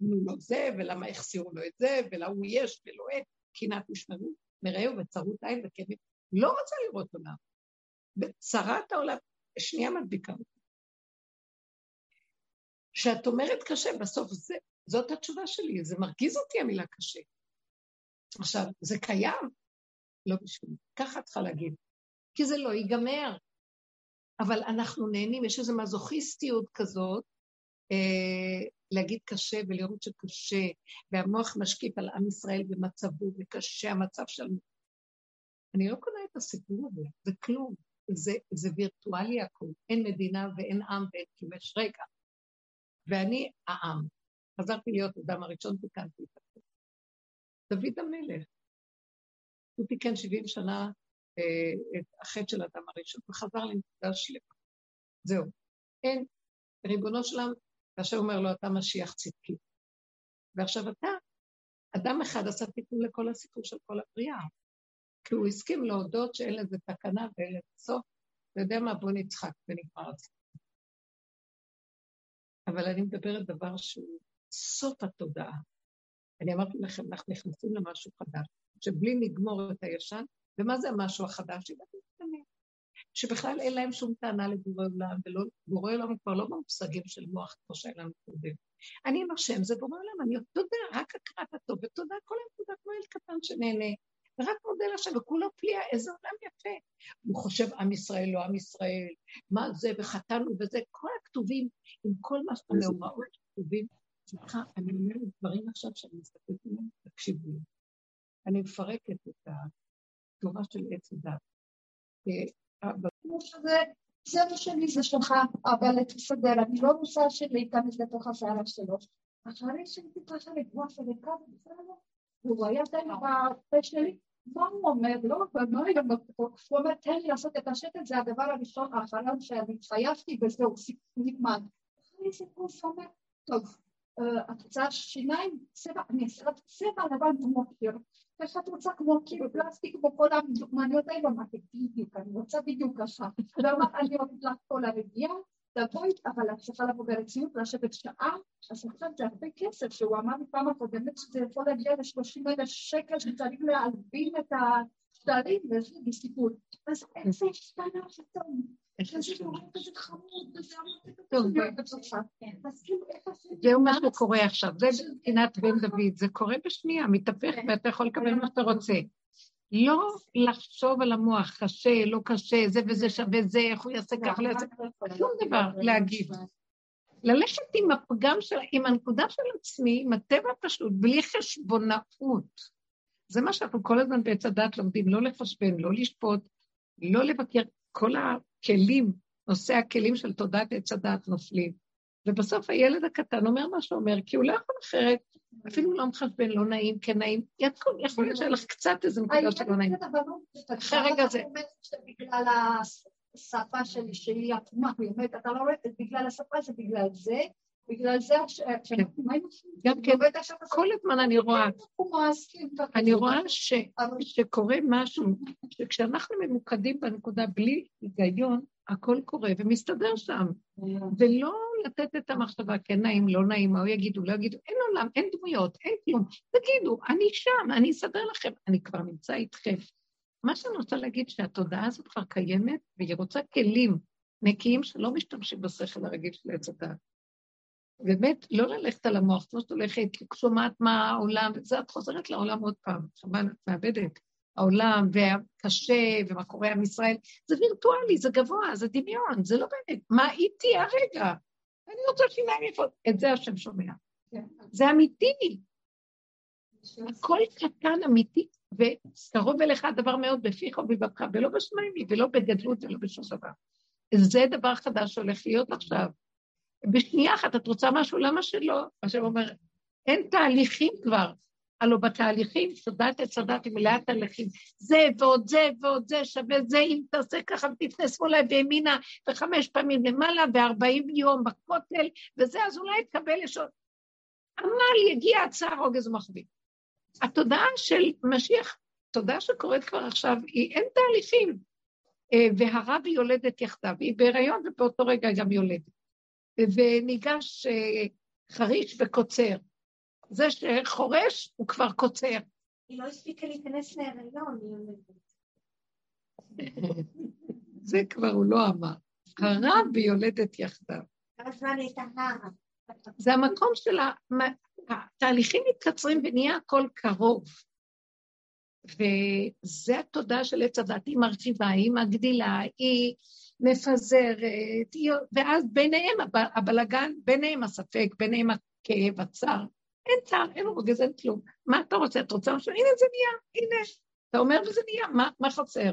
נתנו לו זה, ולמה החסירו לו את זה, ולהוא יש ולא אין, קנאת משמרות, מרעהו וצרות עין וכאבים. לא רוצה לראות עולם. בצרת העולם, שנייה מדביקה אותי. כשאת אומרת קשה, בסוף זה, זאת התשובה שלי, זה מרגיז אותי המילה קשה. עכשיו, זה קיים? לא בשבילי. ככה צריכה להגיד. כי זה לא ייגמר. אבל אנחנו נהנים, יש איזו מזוכיסטיות כזאת, אה, להגיד קשה ולראות שקשה, והמוח משקיף על עם ישראל במצבו, וקשה המצב שלנו. אני לא קונה את הסיפור הזה, זה כלום. זה, זה וירטואלי הכול. אין מדינה ואין עם ואין כיבש רגע. ואני העם. חזרתי להיות אדם הראשון, תיקנתי את הכול. דוד המלך. הוא תיקן 70 שנה אה, את החטא של האדם הראשון, וחזר לנקודה שלמה. זהו. אין, ריבונו שלם, כאשר אומר לו, אתה משיח צדקי. ועכשיו אתה, אדם אחד עשה תיקון לכל הסיפור של כל הבריאה. כי הוא הסכים להודות שאין לזה תקנה ואין לזה סוף, אתה יודע מה, בוא נצחק ונגמר את זה. אבל אני מדברת דבר שהוא סוף התודעה. אני אמרתי לכם, אנחנו נכנסים למשהו חדש, שבלי לגמור את הישן, ומה זה המשהו החדש? שבכלל אין להם שום טענה לבורא עולם, ובורא עולם כבר לא במושגים של מוח כמו שהיה לנו קודם. אני עם השם, זה בורא עולם, אני תודה, רק הקראת הטוב, ותודה כל היום תודה כמו ילד קטן שנהנה, ורק מודה לשם, וכולו פליאה, איזה עולם יפה. הוא חושב עם ישראל, לא עם ישראל, מה זה, וחטאנו וזה, כל הכתובים, עם כל מה שאתה מאורעות כתובים. סליחה, אני אומרת דברים עכשיו שאני מסתכלת עליהם, תקשיבו לי. אני מפרקת את התורה של עץ הדת. זה מה שלי, זה שלך, אבל תסדר, אני לא רוצה להיכנס לתוך הסערה שלו. אחרי שהייתי ככה רגועה וריקה, והוא היה די בפה שלי, מה הוא אומר? לא, מה היה הוא אומר, תן לי לעשות את השקט, זה הדבר הראשון האחרון שאני התחייבתי וזהו, נגמר. אחרי זה הוא אומר, טוב, את רוצה שיניים? צבע, אני אעשה צבע לבן כמו קיר. איך את רוצה כמו קיר פלסטיק כמו כל הדוגמניות האלה? אמרתי, בדיוק, אני רוצה בדיוק ככה. ואמר, אני אוהבת לך כל הרגיעה, תבואי, אבל את צריכה לבוא ברצינות, לשבת שעה, אז עכשיו זה הרבה כסף, שהוא אמר לי פעם הקודמת שזה יכול להגיע ל-30 אלף שקל שצריך להלבין את השטרים, וזה בסיפור. אז איזה השתנה פתאום. זהו מה שקורה עכשיו, זה מבחינת בן דוד, זה קורה בשנייה, מתהפך ואתה יכול לקבל מה שאתה רוצה. לא לחשוב על המוח, קשה, לא קשה, זה וזה שווה זה, איך הוא לא יעשה ככה, שום דבר להגיד. ללכת עם הפגם של, עם הנקודה של עצמי, עם הטבע הפשוט, בלי חשבונאות. זה מה שאנחנו כל הזמן בעץ הדת לומדים, לא לחשבן, לא לשפוט, לא לבקר. כל הכלים, נושא הכלים של תודעת עץ הדת נופלים. ובסוף הילד הקטן אומר מה שאומר, כי הוא לא יכול אחרת, אפילו לא מחשבן, לא נעים, כן נעים, יכול להיות לך קצת איזה נקודה שלא נעים. אחרי רגע זה... בגלל השפה שלי, שהיא עקומה, היא אומרת, אתה לא רואה, בגלל השפה זה בגלל זה, בגלל זה שאנחנו גם כן, כל הזמן אני רואה, אני רואה שקורה משהו, שכשאנחנו ממוקדים בנקודה בלי היגיון, הכל קורה ומסתדר שם. ולא לתת את המחשבה, כן נעים, לא נעים, מה הוא יגידו, לא יגידו, אין עולם, אין דמויות, אין כלום. תגידו, אני שם, אני אסדר לכם, אני כבר נמצא איתכם. מה שאני רוצה להגיד, שהתודעה הזאת כבר קיימת, והיא רוצה כלים נקיים שלא משתמשים בשכל הרגיל של עץ הדת. באמת, לא ללכת על המוח, כמו שאת הולכת, שומעת מה העולם, וזה את חוזרת לעולם עוד פעם, חבל, את מאבדת. העולם והקשה ומה קורה עם ישראל, זה וירטואלי, זה גבוה, זה דמיון, זה לא באמת. מה איתי הרגע? אני רוצה שיניים יפות. את זה השם שומע. כן. זה אמיתי. הכל קטן אמיתי, וקרוב אליך הדבר מאוד בפיך ובבבך, ולא בשמיים ולא בגדלות ולא בשום דבר. זה דבר חדש שהולך להיות עכשיו. בשנייה אחת את רוצה משהו, למה שלא? השם אומר, אין תהליכים כבר. הלוא בתהליכים, תודעת עץ הדת היא מלאה תהליכים. זה ועוד זה ועוד זה שווה זה, אם תעשה ככה ותפנה שמאלה וימינה, וחמש פעמים למעלה, וארבעים יום בכותל, וזה, אז אולי תקבל ישון. עמל יגיע הצער רוגז ומחביא. התודעה של משיח, תודעה שקורית כבר עכשיו, היא אין תהליכים. אה, היא יולדת יחדיו, היא בהיריון ובאותו רגע גם יולדת. וניגש אה, חריש וקוצר. זה שחורש הוא כבר קוצר. היא לא הספיקה להיכנס להיריון, היא אומרת. זה כבר הוא לא אמר. הרב ויולדת יחדיו. כמה זמן הייתה נערה? זה המקום של ה... התהליכים מתקצרים ונהיה הכל קרוב. וזה התודעה של עץ הדת, היא מרחיבה, היא מגדילה, היא מפזרת. ואז ביניהם הבלגן, ביניהם הספק, ביניהם כאב, הצער. אין צער, אין רוגז, אין כלום. מה אתה רוצה? את רוצה משהו? הנה זה נהיה, הנה. אתה אומר וזה נהיה, מה, מה חסר?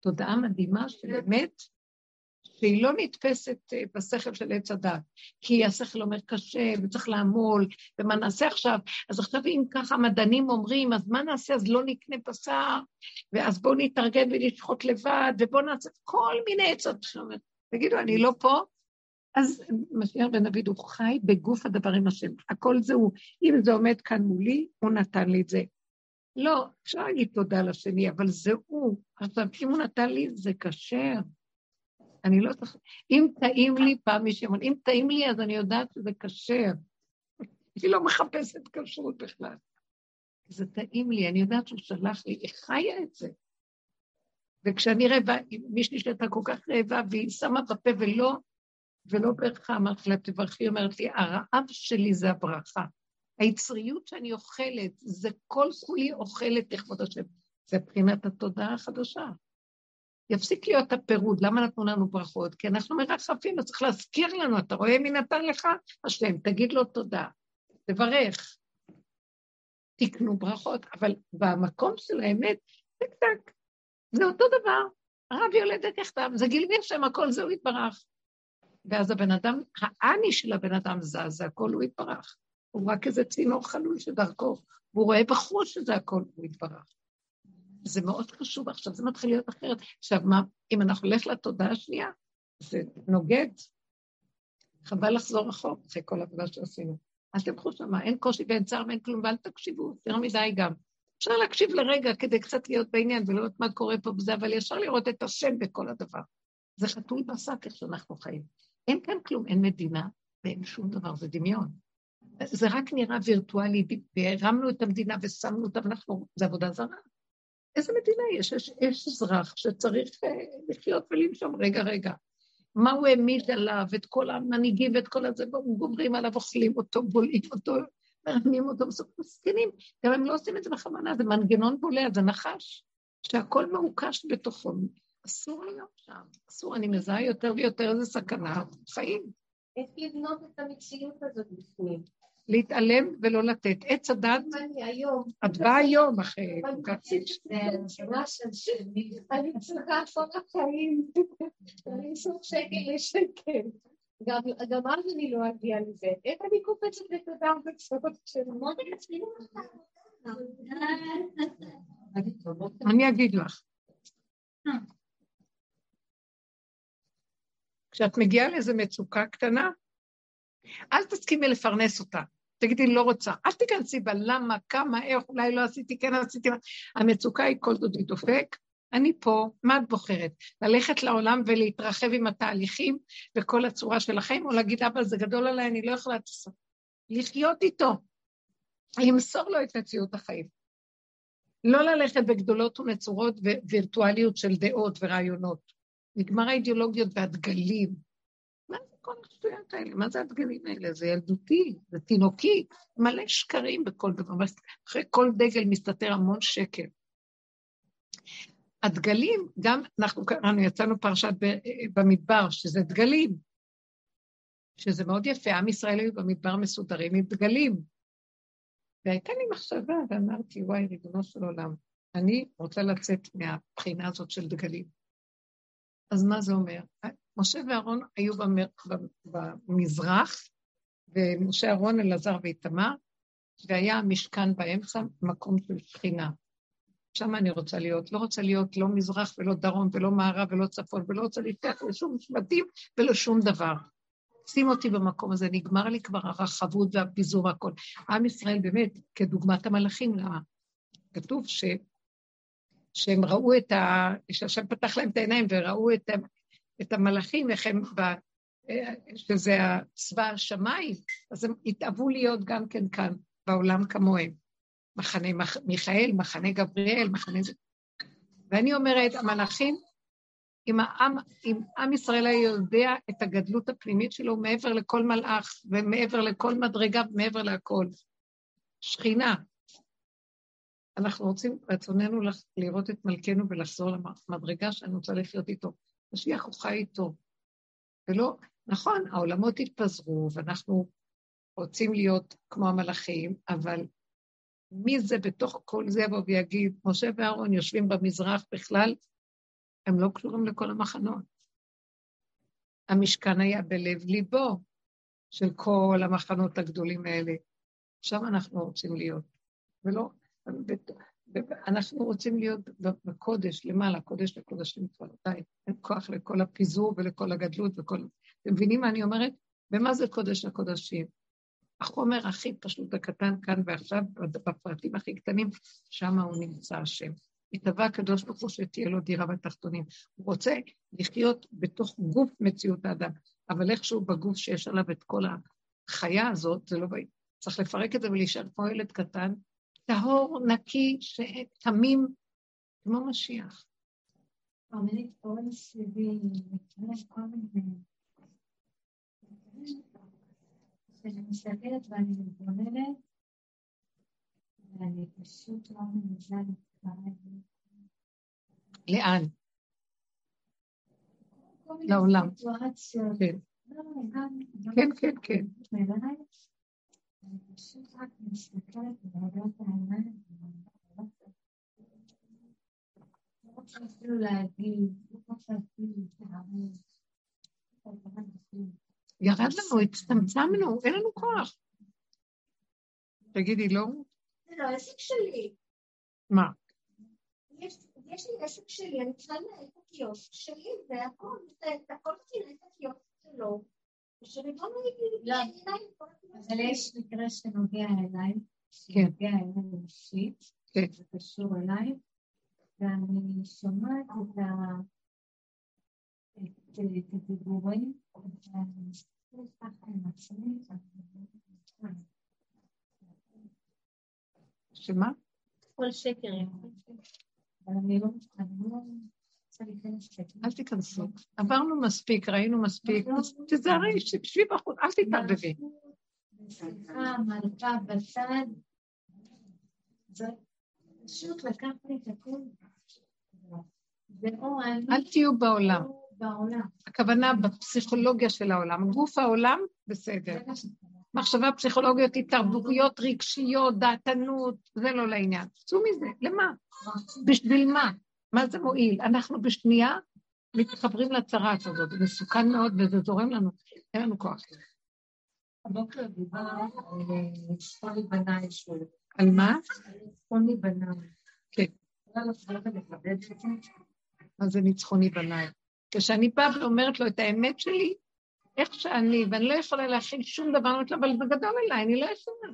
תודעה מדהימה שבאמת, שהיא לא נתפסת אה, בשכל של עץ הדת, כי השכל אומר קשה, וצריך לעמול, ומה נעשה עכשיו? אז עכשיו אם ככה מדענים אומרים, אז מה נעשה? אז לא נקנה בשר, ואז בואו נתארגן ולשחוט לבד, ובואו נעשה כל מיני עצות. תגידו, אני לא פה? אז משיח בן דוד הוא חי בגוף הדברים השם. הכל זה הוא. אם זה עומד כאן מולי, הוא נתן לי את זה. לא, אפשר להגיד תודה לשני, אבל זה הוא. עכשיו, אם הוא נתן לי, זה כשר. אני לא צריך... אם טעים לי, פעם אמר, אם טעים לי, אז אני יודעת שזה כשר. היא לא מחפשת כשרות בכלל. זה טעים לי, אני יודעת שהוא שלח לי, היא חיה את זה. וכשאני רעבה, מישהי שהייתה כל כך רעבה, והיא שמה בפה ולא, ולא ברכה, אמרתי לה, תברכי, אומרת לי, הרעב שלי זה הברכה. היצריות שאני אוכלת, זה כל כולי אוכלת לכבוד השם. זה מבחינת התודעה החדשה. יפסיק להיות הפירוד, למה נתנו לנו ברכות? כי אנחנו מרחפים, אז צריך להזכיר לנו, אתה רואה מי נתן לך? השם, תגיד לו תודה, תברך. תקנו ברכות, אבל במקום של האמת, טק טק, זה אותו דבר. הרב יולדת יחדיו, זה גילוי השם, הכל זה הוא יתברך. ואז הבן אדם, האני של הבן אדם זז, זה הכל הוא יתברך. הוא רק איזה צינור חלול שדרכו, והוא רואה בחוש שזה הכל הוא יתברך. זה מאוד חשוב, עכשיו זה מתחיל להיות אחרת. עכשיו, מה, אם אנחנו נלך לתודעה השנייה, זה נוגד. חבל לחזור רחוק אחרי כל העבודה שעשינו. אל תלכו שמה, אין קושי ואין צער ואין כלום, ואל תקשיבו, יותר מדי גם. אפשר להקשיב לרגע כדי קצת להיות בעניין ולראות מה קורה פה בזה, אבל ישר לראות את השם בכל הדבר. זה חתול בשק איך שאנחנו חיים. אין כאן כלום, אין מדינה ואין שום דבר, זה דמיון. זה רק נראה וירטואלי, והרמנו את המדינה ושמנו אותה, ואנחנו, זה עבודה זרה. איזה מדינה יש? יש, יש אזרח שצריך uh, לחיות ולנשום, רגע, רגע. מה הוא העמיד עליו, את כל המנהיגים ואת כל הזה, גומרים עליו, אוכלים אותו, בולעים אותו, מרמים אותו, מסכנים. גם הם לא עושים את זה בכוונה, זה מנגנון בולע, זה נחש, שהכל מעוקש בתוכו. אסור להיות שם, אסור, אני מזהה יותר ויותר איזה סכנה, חיים. איך לבנות את המציאות הזאת בפנים? להתעלם ולא לתת. עץ הדת, את באה היום אחרי קצית. אני צריכה לעשות החיים, אני אעשות שקל לשקל. גם אז אני לא אגיע לזה. איך אני קופצת לתודה בסוף של אני אגיד לך. כשאת מגיעה לאיזו מצוקה קטנה, אל תסכימי לפרנס אותה. תגידי, לא רוצה. אל תיכנסי בה, למה, כמה, איך, אולי לא עשיתי, כן עשיתי. המצוקה היא כל דודי דופק. אני פה, מה את בוחרת? ללכת לעולם ולהתרחב עם התהליכים וכל הצורה של החיים, או להגיד, אבא, זה גדול עליי, אני לא יכולה לעשות. לחיות איתו, למסור לו את מציאות החיים. לא ללכת בגדולות ונצורות ווירטואליות של דעות ורעיונות. נגמר האידיאולוגיות והדגלים. כל השטויות האלה? מה זה הדגלים האלה? זה ילדותי, זה תינוקי, מלא שקרים בכל דבר. אחרי כל דגל מסתתר המון שקר. הדגלים, גם אנחנו קראנו, יצאנו פרשת במדבר, שזה דגלים, שזה מאוד יפה, עם ישראל היו במדבר מסודרים עם דגלים. והייתה לי מחשבה, ואמרתי, וואי, ריבונו של עולם, אני רוצה לצאת מהבחינה הזאת של דגלים. אז מה זה אומר? משה ואהרון היו. במזרח, ומשה אהרון, אלעזר ואיתמר, והיה המשכן באמצע, מקום של שכינה. שם אני רוצה להיות. לא רוצה להיות לא מזרח ולא דרום ולא מערב ולא צפון, ולא רוצה להתפתח לשום שבטים ולשום דבר. שים אותי במקום הזה, נגמר לי כבר הרחבות והפיזור והכל. עם ישראל באמת, כדוגמת המלאכים? כתוב ש... שהם ראו את ה... שהשם פתח להם את העיניים וראו את, ה... את המלאכים, איך הם, ב... שזה צבא השמיים, אז הם התאהבו להיות גם כן כאן, בעולם כמוהם. מחנה מח... מיכאל, מחנה גבריאל, מחנה. ואני אומרת, המלאכים, אם העם, אם עם ישראל היה יודע את הגדלות הפנימית שלו מעבר לכל מלאך ומעבר לכל מדרגה ומעבר להכל. שכינה. אנחנו רוצים, רצוננו לראות את מלכנו ולחזור למדרגה שאני רוצה לחיות איתו. משיח הוא חי איתו. ולא, נכון, העולמות התפזרו, ואנחנו רוצים להיות כמו המלאכים, אבל מי זה בתוך כל זה יבוא ויגיד, משה ואהרון יושבים במזרח בכלל, הם לא קשורים לכל המחנות. המשכן היה בלב ליבו של כל המחנות הגדולים האלה. שם אנחנו רוצים להיות. ולא, אנחנו רוצים להיות בקודש, למעלה, קודש לקודשים כבר, די, אין כוח לכל הפיזור ולכל הגדלות וכל... אתם מבינים מה אני אומרת? ומה זה קודש לקודשים? החומר הכי פשוט הקטן כאן ועכשיו, בפרטים הכי קטנים, שם הוא נמצא השם. התהווה הקדוש ברוך הוא שתהיה לו דירה בתחתונים. הוא רוצה לחיות בתוך גוף מציאות האדם, אבל איכשהו בגוף שיש עליו את כל החיה הזאת, זה לא... צריך לפרק את זה ולהישאר כמו ילד קטן, טהור, נקי, תמים, כמו משיח. אני קוראים סביבי, כל מיני... כשאני מסתכלת ואני מתבוננת, ואני פשוט לא מנסה להתקרב. לאן? לעולם. כן. כן, כן, ירד לנו, הצטמצמנו, אין לנו כוח. תגידי, לא? זה לא עסק שלי. מה? יש לי עסק שלי, אני צריכה לנהל את הקיוסק שלי, והכל, הכל מנהל את הקיוסק שלו. לא, אבל יש מקרה שנוגע אליי, כן. שנוגע אליי אישית, כן. זה קשור אליי, ואני שומעת את ה... את הדיבורים, ואני מסתכלת ככה עם עצמי, שמה? כל שקר, אבל אני לא... אני לא... אל תיכנסו. עברנו מספיק, ראינו מספיק, תזהרי, שבי בחוץ, אל תתערבבי. פשוט את הכול. אל תהיו בעולם. בעולם. הכוונה בפסיכולוגיה של העולם. גוף העולם, בסדר. מחשבה פסיכולוגיות, התערבויות רגשיות, דעתנות, זה לא לעניין. צאו מזה, למה? בשביל מה? מה זה מועיל? אנחנו בשנייה מתחברים לצרעת הזאת, זה מסוכן מאוד וזה זורם לנו, אין לנו כוח. הבוקר דיבר על צפוני בנאי על מה? צפוני בנאי. כן. מה זה ניצחוני בנאי? כשאני באה ואומרת לו את האמת שלי, איך שאני, ואני לא יכולה להכין שום דבר, אני אבל זה גדול אליי, אני לא יכולה.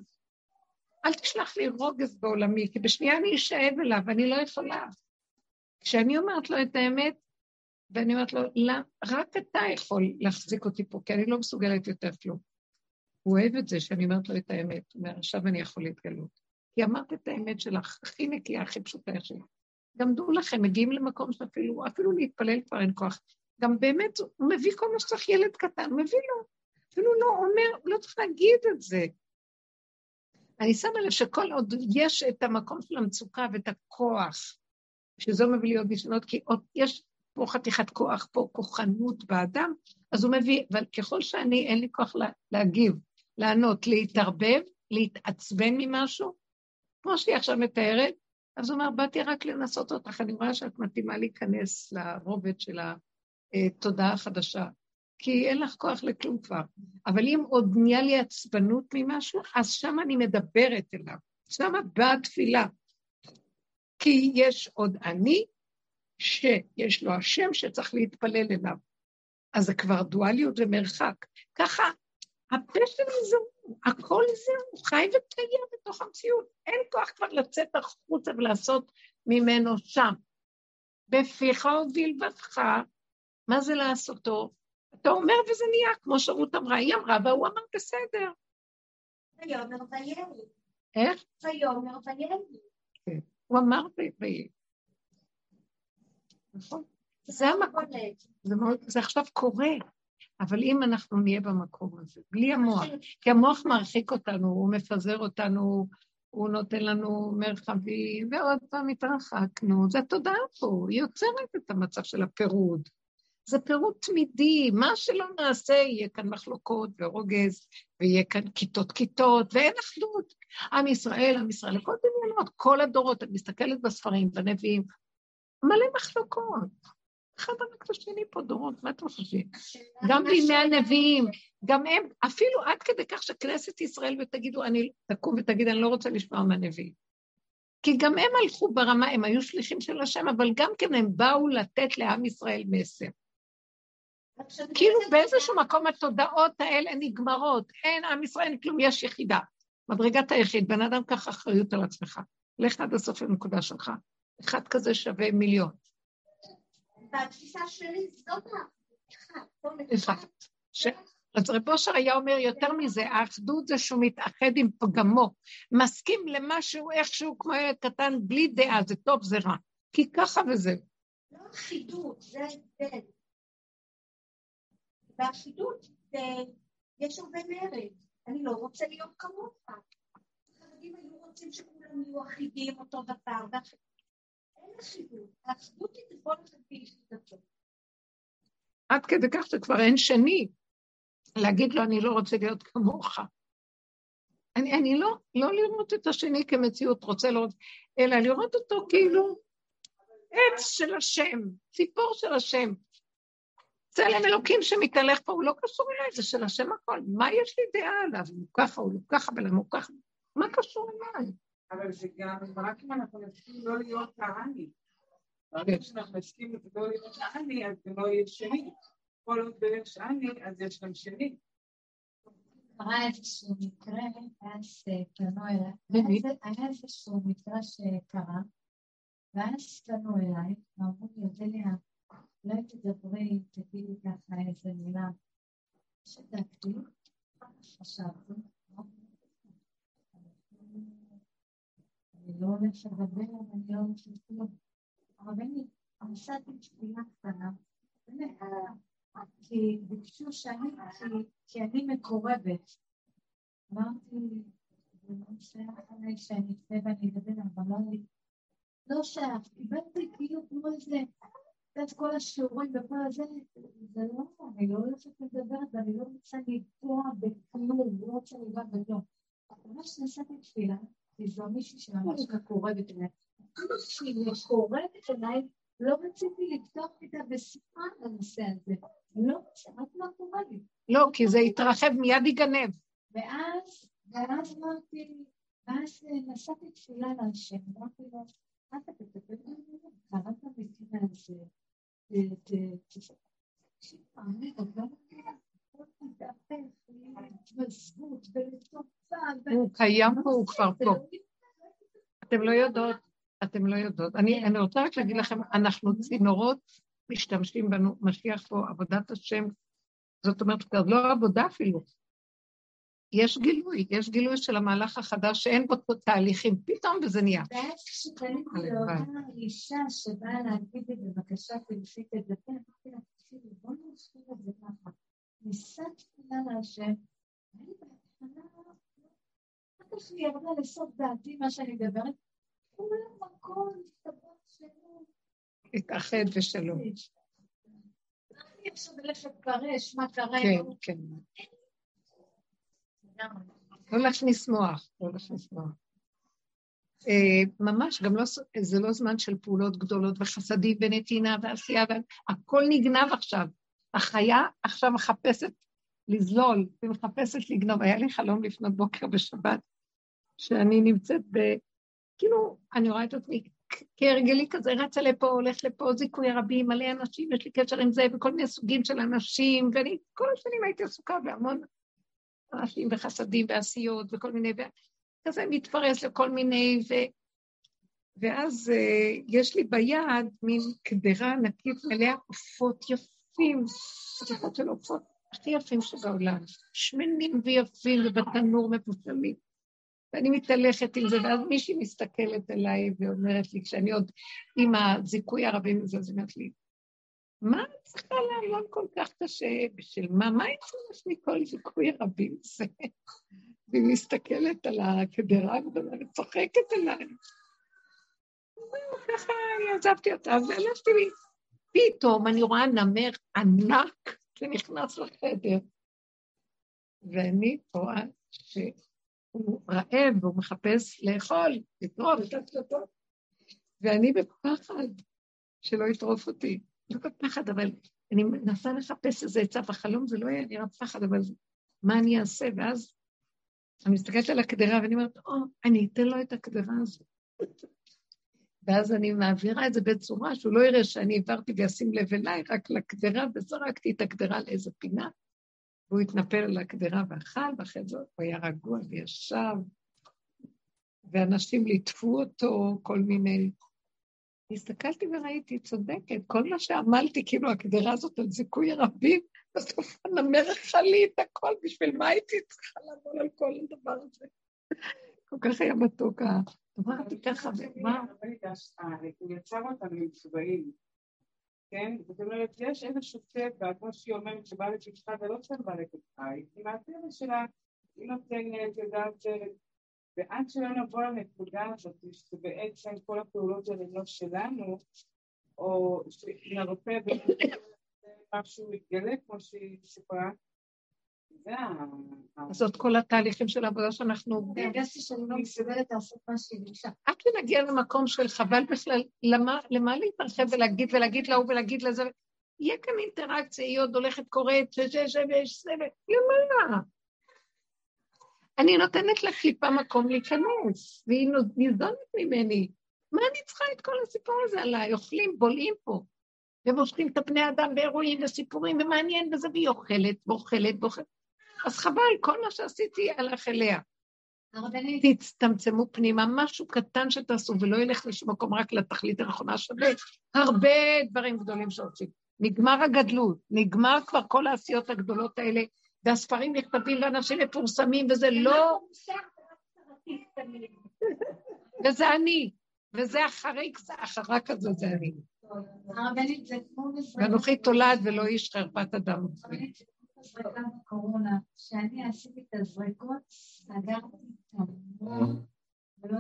אל תשלח לי רוגז בעולמי, כי בשנייה אני אשאב אליו, ואני לא יכולה. כשאני אומרת לו את האמת, ואני אומרת לו, לא, רק אתה יכול להחזיק אותי פה, כי אני לא מסוגלת יותר כלום. הוא אוהב את זה שאני אומרת לו את האמת. הוא אומר, עכשיו אני יכול להתגלות. כי אמרת את האמת שלך, הכי נקייה, הכי פשוטה שלך. גם דעו לכם, מגיעים למקום שאפילו, אפילו להתפלל כבר אין כוח. גם באמת, הוא מביא כל מה שצריך ילד קטן, מביא לו. אפילו לא אומר, לא צריך להגיד את זה. אני שמה לב שכל עוד יש את המקום של המצוקה ואת הכוח, שזה מביא עוד ניסיונות, כי עוד יש פה חתיכת כוח, פה כוחנות באדם, אז הוא מביא, אבל ככל שאני, אין לי כוח לה, להגיב, לענות, להתערבב, להתעצבן ממשהו, כמו שהיא עכשיו מתארת, אז הוא אומר, באתי רק לנסות אותך, אני רואה שאת מתאימה להיכנס לרובד של התודעה החדשה, כי אין לך כוח לכלום כבר. אבל אם עוד נהיה לי עצבנות ממשהו, אז שם אני מדברת אליו. שם באה התפילה. כי יש עוד אני, שיש לו השם שצריך להתפלל אליו. אז זה כבר דואליות ומרחק. ככה, הפה שלי זהו, הכל זהו, חי וקיים בתוך המציאות. אין כוח כבר לצאת החוצה ולעשות ממנו שם. בפיך ובלבדך, מה זה לעשותו? אתה אומר וזה נהיה, כמו שרות אמרה, היא אמרה והוא אמר בסדר. ויאמר ויהי. איך? ויאמר ויהי. כן. הוא אמר ויהי. נכון. זה המקום, זה, מאוד, זה עכשיו קורה, אבל אם אנחנו נהיה במקום הזה, בלי המוח, כי המוח מרחיק אותנו, הוא מפזר אותנו, הוא נותן לנו מרחבים, ועוד פעם התרחקנו, זה התודעה פה, היא יוצרת את המצב של הפירוד. זה פירוט תמידי, מה שלא נעשה, יהיה כאן מחלוקות ורוגז, ויהיה כאן כיתות כיתות, ואין אחדות. עם ישראל, עם ישראל, לכל דמיונות, כל הדורות, אני מסתכלת בספרים, בנביאים, מלא מחלוקות. אחד רק השני פה דורות, מה אתם חושבים? גם בימי הנביאים, גם הם, אפילו עד כדי כך שכנסת ישראל ותגידו, אני, תקום ותגיד, אני לא רוצה לשמוע מהנביאים. כי גם הם הלכו ברמה, הם היו שליחים של השם, אבל גם כן הם באו לתת לעם ישראל מסר. כאילו באיזשהו מקום התודעות האלה נגמרות, אין עם ישראל, אין כלום, יש יחידה. מדרגת היחיד, בן אדם קח אחריות על עצמך. לך עד הסוף לנקודה שלך. אחד כזה שווה מיליון. בתפיסה שלי זאת אחת. אז רב אושר היה אומר יותר מזה, האחדות זה שהוא מתאחד עם פגמו, מסכים למשהו איכשהו כמו ילד קטן, בלי דעה, זה טוב, זה רע. כי ככה וזה. לא אחידות, זה ההבדל. באחידות יש הרבה מרד. אני לא רוצה להיות כמוך. החרדים היו רוצים שכולם יהיו אחידים אותו דבר, אין אחידות. האחידות היא תבוא לכם ביחידתו. עד כדי כך שכבר אין שני. להגיד לו, אני לא רוצה להיות כמוך. אני, אני לא, לא לראות את השני כמציאות, רוצה לראות, אלא לראות אותו כאילו עץ של השם, ציפור של השם. צלם אלוקים שמתהלך פה, הוא לא קשור אליי, זה של השם הכל. מה יש לי דעה עליו? הוא ככה, הוא לא ככה, ולמה הוא ככה? מה קשור אליי? אבל זה גם, רק אם אנחנו נסכים לא להיות העני. ברגע שאנחנו נסכים לא להיות העני, אז זה לא יהיה שני. כל עוד יש עני, אז יש גם שני. קרה איזשהו מקרה, אז פנו אליי, היה איזשהו מקרה שקרה, ואז פנו אליי, ואמרו לי, אודליה, אולי תדברי, תגידי ככה איזה מילה. שתקתי, חשבתי, אני לא הולכת לדבר, אני לא הולכת לכלום. אבל אני עשיתי תפילה קטנה, כי ביקשו שאני, כי אני מקורבת. אמרתי, זה לא שייך עליי שאני אצא ואני אדבר, אבל לא לי. לא שייך, קיבלתי כאילו כמו איזה, את כל השיעורים וכל הזה, זה לא, אני לא הולכת לדבר ואני לא רוצה לגוע בכלום, לא רוצה לגוע בכלום. ממש נשאתי תפילה, כי זו מישהי שממש מקורבת אליי. כשהיא מקורבת אליי, לא רציתי לפתוח איתה בשיחה על הנושא הזה. לא, שמעת מה קורה לי. לא, כי זה התרחב, מיד ייגנב. ואז, ואז אמרתי, ואז נשאתי תפילה להשם, אמרתי לו, אתה תטפל בזה, קראת בפני הזה, הוא קיים פה, הוא כבר פה. אתם לא יודעות, אתם לא יודעות. אני רוצה רק להגיד לכם, אנחנו צינורות משתמשים בנו, משיח פה, עבודת השם, זאת אומרת, כבר לא עבודה אפילו. יש גילוי, יש גילוי של המהלך החדש שאין בו תהליכים, פתאום וזה נהיה. ואז כשפניתי לאותה אישה שבאה להגיד לי, בבקשה תלפית את זה, אמרתי לה, תקשיבי, את זה ככה. נישא תפילה להשם, ואני בהתחלה, אחר כך היא ירדה לסוף דעתי מה שאני מדברת, כולם הכל הסתבר שלא. התאחד ושלום. אני עכשיו הולכת לפרש מה קרה. כן, כן. לא להכניס מוח, לא להכניס מוח. ממש, גם לא, זה לא זמן של פעולות גדולות וחסדים ונתינה ועשייה, הכל נגנב עכשיו. החיה עכשיו מחפשת לזלול ומחפשת לגנוב. היה לי חלום לפנות בוקר בשבת, שאני נמצאת ב... כאילו, אני רואה את עצמי כהרגלי כזה, רצה לפה, הולך לפה, זיכוי הרבים, מלא אנשים, יש לי קשר עם זה, וכל מיני סוגים של אנשים, ואני כל השנים הייתי עסוקה בהמון אנשים וחסדים ועשיות וכל מיני, וכזה מתפרס לכל מיני, ו... ואז uh, יש לי ביד מין קדרה ענקית מלאה עופות יפים, חתיכות של עופות הכי יפים שבעולם, שמנים ויפים ובתנור מפושלים. ואני מתהלכת עם זה, ואז מישהי מסתכלת אליי ואומרת לי, כשאני עוד עם הזיכוי הרבים הזה, אז אומרת לי, מה את צריכה לעבוד כל כך קשה? בשביל מה? מה יצא מכל זיכוי הרבים הזה? והיא מסתכלת על הקדרה הגדולה וצוחקת. זהו, ככה עזבתי אותה, והלכתי לי, פתאום אני רואה נמר ענק שנכנס לחדר, ואני רואה שהוא רעב והוא מחפש לאכול, לטרוף ואני בפחד שלא יטרוף אותי. לא בפחד, אבל אני מנסה לחפש איזה עצה בחלום, זה לא היה נראה פחד, אבל מה אני אעשה? ואז אני מסתכלת על הקדרה ואני אומרת, או, אני אתן לו את הקדרה הזאת. ואז אני מעבירה את זה בצורה שהוא לא יראה שאני העברתי וישים לב אליי, רק לקדרה, וזרקתי את הקדרה לאיזה פינה, והוא התנפל על הקדרה ואכל, ואחרי זה הוא היה רגוע וישב, ואנשים ליטפו אותו, כל מיני... הסתכלתי וראיתי, צודקת, כל מה שעמלתי, כאילו הקדרה הזאת על זיכוי רבים, בסוף הנמר אכל לי את הכל, בשביל מה הייתי צריכה לעבור על כל הדבר הזה? כל כך היה מתוק אמרתי ככה, ומה? הוא יצר אותנו עם צבעים, כן? זאת אומרת, יש איזשהו צבע, כמו שהיא אומרת, שבא לפתחה זה לא צבע לפתחי, עם הטבע שלה, היא נותנת, יודעת, ועד שלא נבוא לנקודה הזאת, שבעצם כל הפעולות האלה לא שלנו, או שנרפא ומשהו יתגלה, כמו שהיא סיפרה, זאת כל התהליכים של העבודה שאנחנו עובדים. הרגשתי שאני לא מסוגלת לעשות מה שהיא ביקשה. עד שנגיע למקום של חבל בכלל, למה להתרחב ולהגיד ולהגיד להוא ולהגיד לזה? יהיה כאן אינטראקציה, היא עוד הולכת קוראת, שש ויש סבל, למה? אני נותנת לקליפה מקום להיכנס, והיא ניזונת ממני. מה אני צריכה את כל הסיפור הזה עליי? אוכלים, בולעים פה. ומושכים את הפני אדם באירועים וסיפורים, ומעניין בזה, והיא אוכלת ואוכלת ואוכלת. אז חבל, כל מה שעשיתי הלך אליה. תצטמצמו פנימה, משהו קטן שתעשו ולא ילך לשום מקום רק לתכלית הנכונה שווה. הרבה דברים גדולים שעושים. נגמר הגדלות, נגמר כבר כל העשיות הגדולות האלה, והספרים נכתבים ואנשים מפורסמים, וזה לא... וזה אני, וזה החריק, זה החרק הזה, זה אני. ואנוכי תולד ולא איש חרפת אדם. זריקה בקורונה, כשאני עשיתי את הזריקות, סגרתי את המון, ולא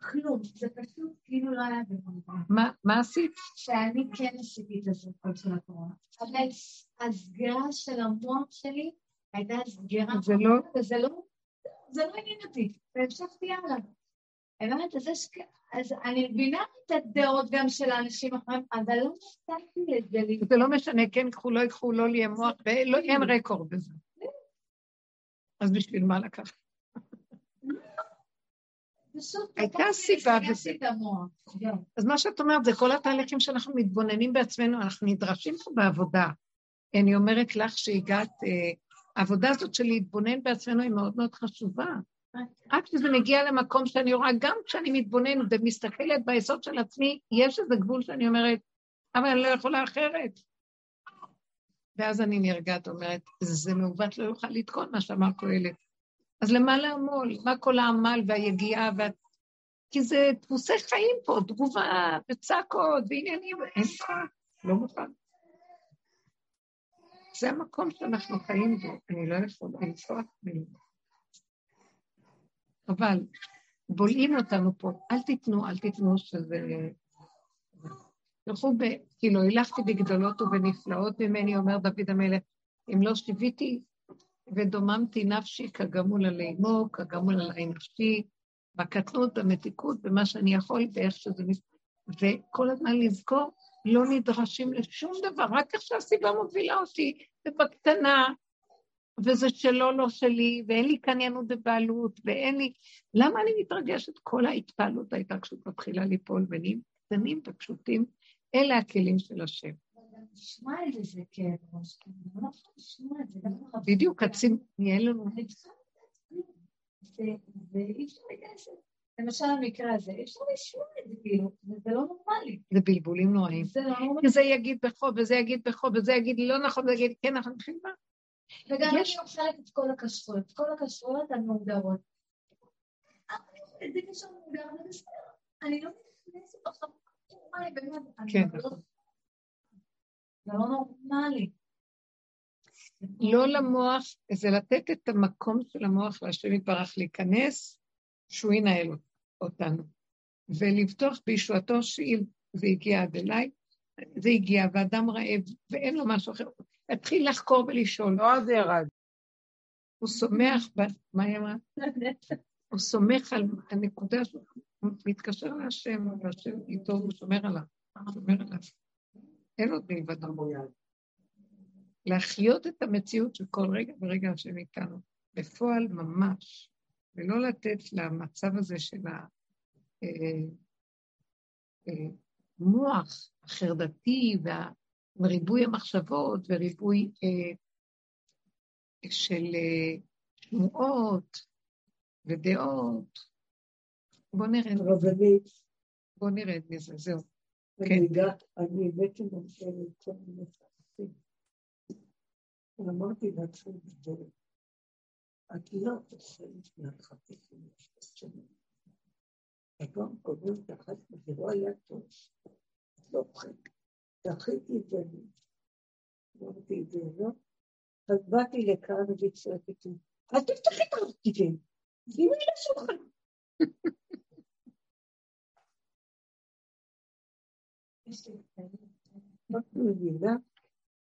כלום, זה פשוט כאילו לא היה במובן. מה עשית? שאני כן עשיתי את הזריקות של הקורונה. אבל הסגירה של המוח שלי הייתה סגירה, זה לא, וזה לא, זה לא עניין אותי, והמשכתי הלאה. הבנת? אז יש אז אני מבינה את הדעות גם של האנשים אחרים, אבל לא נתתי לזה לי. זה לא משנה, כן ייקחו, לא ייקחו, לא לי מוח, אין רקורד בזה. אז בשביל מה לקחת? הייתה סיבה בזה. אז מה שאת אומרת, זה כל התהליכים שאנחנו מתבוננים בעצמנו, אנחנו נדרשים פה בעבודה. אני אומרת לך שהגעת, אה, העבודה הזאת של להתבונן בעצמנו היא מאוד מאוד חשובה. רק כשזה מגיע למקום שאני רואה, גם כשאני מתבוננת ומסתכלת ביסוד של עצמי, יש איזה גבול שאני אומרת, אבל אני לא יכולה אחרת. ואז אני נרגעת, אומרת, זה מעוות לא יוכל לתקון מה שאמר קהלת. אז למה לעמול? מה כל העמל והיגיעה וה... כי זה דפוסי חיים פה, תגובה וצעקות ועניינים, אין לך, לא מוכן. זה המקום שאנחנו חיים בו, אני לא יכולה לנסוע ממנו. אבל בולעים אותנו פה, אל תיתנו, אל תיתנו שזה... תלכו ב... כאילו, הילכתי בגדולות ובנפלאות ממני, אומר דוד המלך, אם לא שיוויתי ודוממתי נפשי כגמול על אימו, כגמול עלי נפשי, בקטנות, במתיקות, במה שאני יכול, באיך שזה... וכל הזמן לזכור, לא נדרשים לשום דבר, רק איך שהסיבה מובילה אותי, ובקטנה, וזה שלו, לא שלי, ואין לי קניינות בבעלות, ואין לי... למה אני מתרגשת? כל ההתפעלות הייתה כשהוא מתחילה ליפול, ונהיים קטנים ופשוטים, אלה הכלים של השם. נשמע את זה, זה כאב ראש, אני לא יכולה לשמוע את זה. בדיוק, עצים, נהיה לנו... ואי אפשר לגייס את זה. למשל המקרה הזה, אי אפשר לשמוע את זה, כאילו, זה לא נורמלי. זה בלבולים נוראים. זה לא נורמלי. זה יגיד בכו, וזה יגיד בכו, וזה יגיד לא נכון, וזה יגיד כן נכון, בשביל מה? וגם אני אוכלת את כל הכשרויות, כל הכשרויות המוגדרות. זה קשר מוגדר, זה בסדר. אני לא נכנסת עכשיו, באמת, כן, לא- נכון. זה לא נורמלי. לא למוח, זה לתת את המקום של המוח להשם יתברך להיכנס, שהוא ינהל אותנו. ולבטוח בישועתו שאם זה הגיע עד אליי, זה הגיע, ואדם רעב, ואין לו משהו אחר, התחיל לחקור ולשאול. לא, זה ירד. הוא סומך. מה היא אמרה? הוא סומך על הנקודה שלו, הוא מתקשר להשם, והשם איתו, הוא שומר עליו, הוא שומר עליו. אין עוד מלבדו. להחיות את המציאות של כל רגע ורגע השם איתנו, בפועל ממש, ולא לתת למצב הזה של המוח אה, אה, החרדתי וריבוי המחשבות וריבוי אה, של שמועות ודעות. בואו נרד. רבנית. בואו נרד מזה, זהו. אני כן. בעצם רוצה למצוא מפרסים. ואמרתי לעצמי בדרך, את לא אוכלת מהחטיפים שנים. היום קודמת אחת וזה לא היה טוב, לא אוכלת. דחיתי את זה, אמרתי את זה, לא? אז באתי לכאן והצעקתי, אל תפתחי את החטיפים, שימי לשולחן.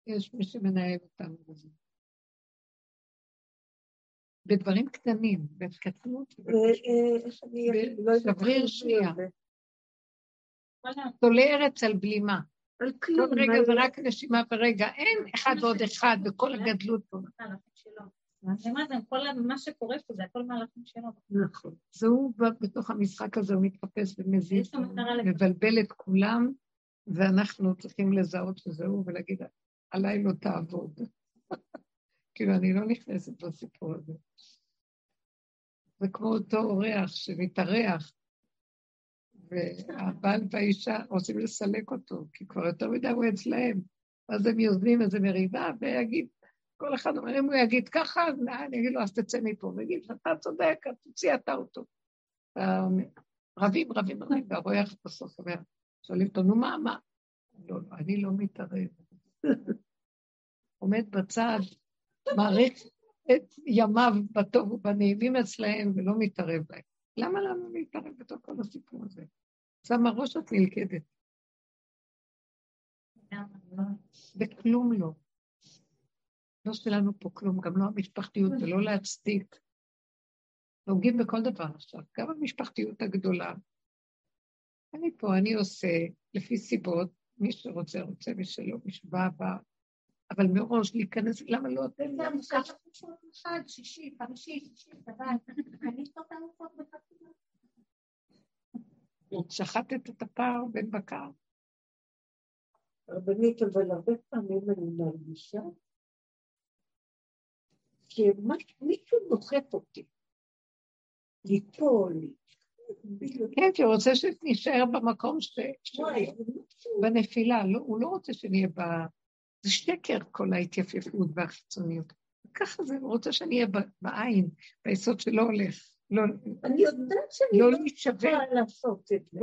יש מי שמנהל אותנו בזה. בדברים קטנים, בקטנות. שבריר שנייה. תולה ארץ על בלימה. כל רגע זה רק נשימה ורגע, אין אחד ועוד אחד בכל הגדלות פה. מה שקורה פה זה הכל מהלכים שלו. נכון. זה הוא בתוך המשחק הזה, הוא מתחפש ומזיז, מבלבל את כולם, ואנחנו צריכים לזהות שזה הוא ולהגיד, עליי לא תעבוד. כאילו, אני לא נכנסת לסיפור הזה. זה כמו אותו אורח שמתארח, והבעל והאישה רוצים לסלק אותו, כי כבר יותר מדי הוא אצלהם. אז הם יוזמים איזה מריבה, ויגיד, כל אחד אומר, אם הוא יגיד ככה, אז אני אגיד לו, אז תצא מפה. הוא יגיד, אתה צודק, תוציא אתה אותו. רבים, רבים, רבים, והרואח בסוף אומר, שואלים אותו, נו מה, מה? לא, לא, אני לא מתערב. עומד בצד, מעריך את ימיו בטוב ובנעימים אצלהם ולא מתערב בהם. למה לנו להתערב בתוך כל הסיפור הזה? שמה ראש את נלכדת. וכלום לא. לא שלנו פה כלום, גם לא המשפחתיות ולא להצדיק. נוגעים בכל דבר עכשיו, גם המשפחתיות הגדולה. אני פה, אני עושה לפי סיבות, מי שרוצה רוצה, מי שלא, מי שבא בא, אבל מראש להיכנס, למה לא אתם? זה מוזכר אחד, שישי, חמישי, שישי, אני אשתות ארוחות בחתימה. שחטת את הפער בין בקר. רבנית, אבל הרבה פעמים אני מרגישה שמישהו דוחף אותי ליפול. כן, כי הוא רוצה שנישאר במקום ש... בנפילה, לא, הוא לא רוצה שנהיה ב... זה שקר כל ההתייפייפות והחיצוניות. ככה זה, הוא רוצה שאני אהיה בעין, ביסוד שלא הולך. לא, אני יודעת שאני לא יכולה לעשות את זה.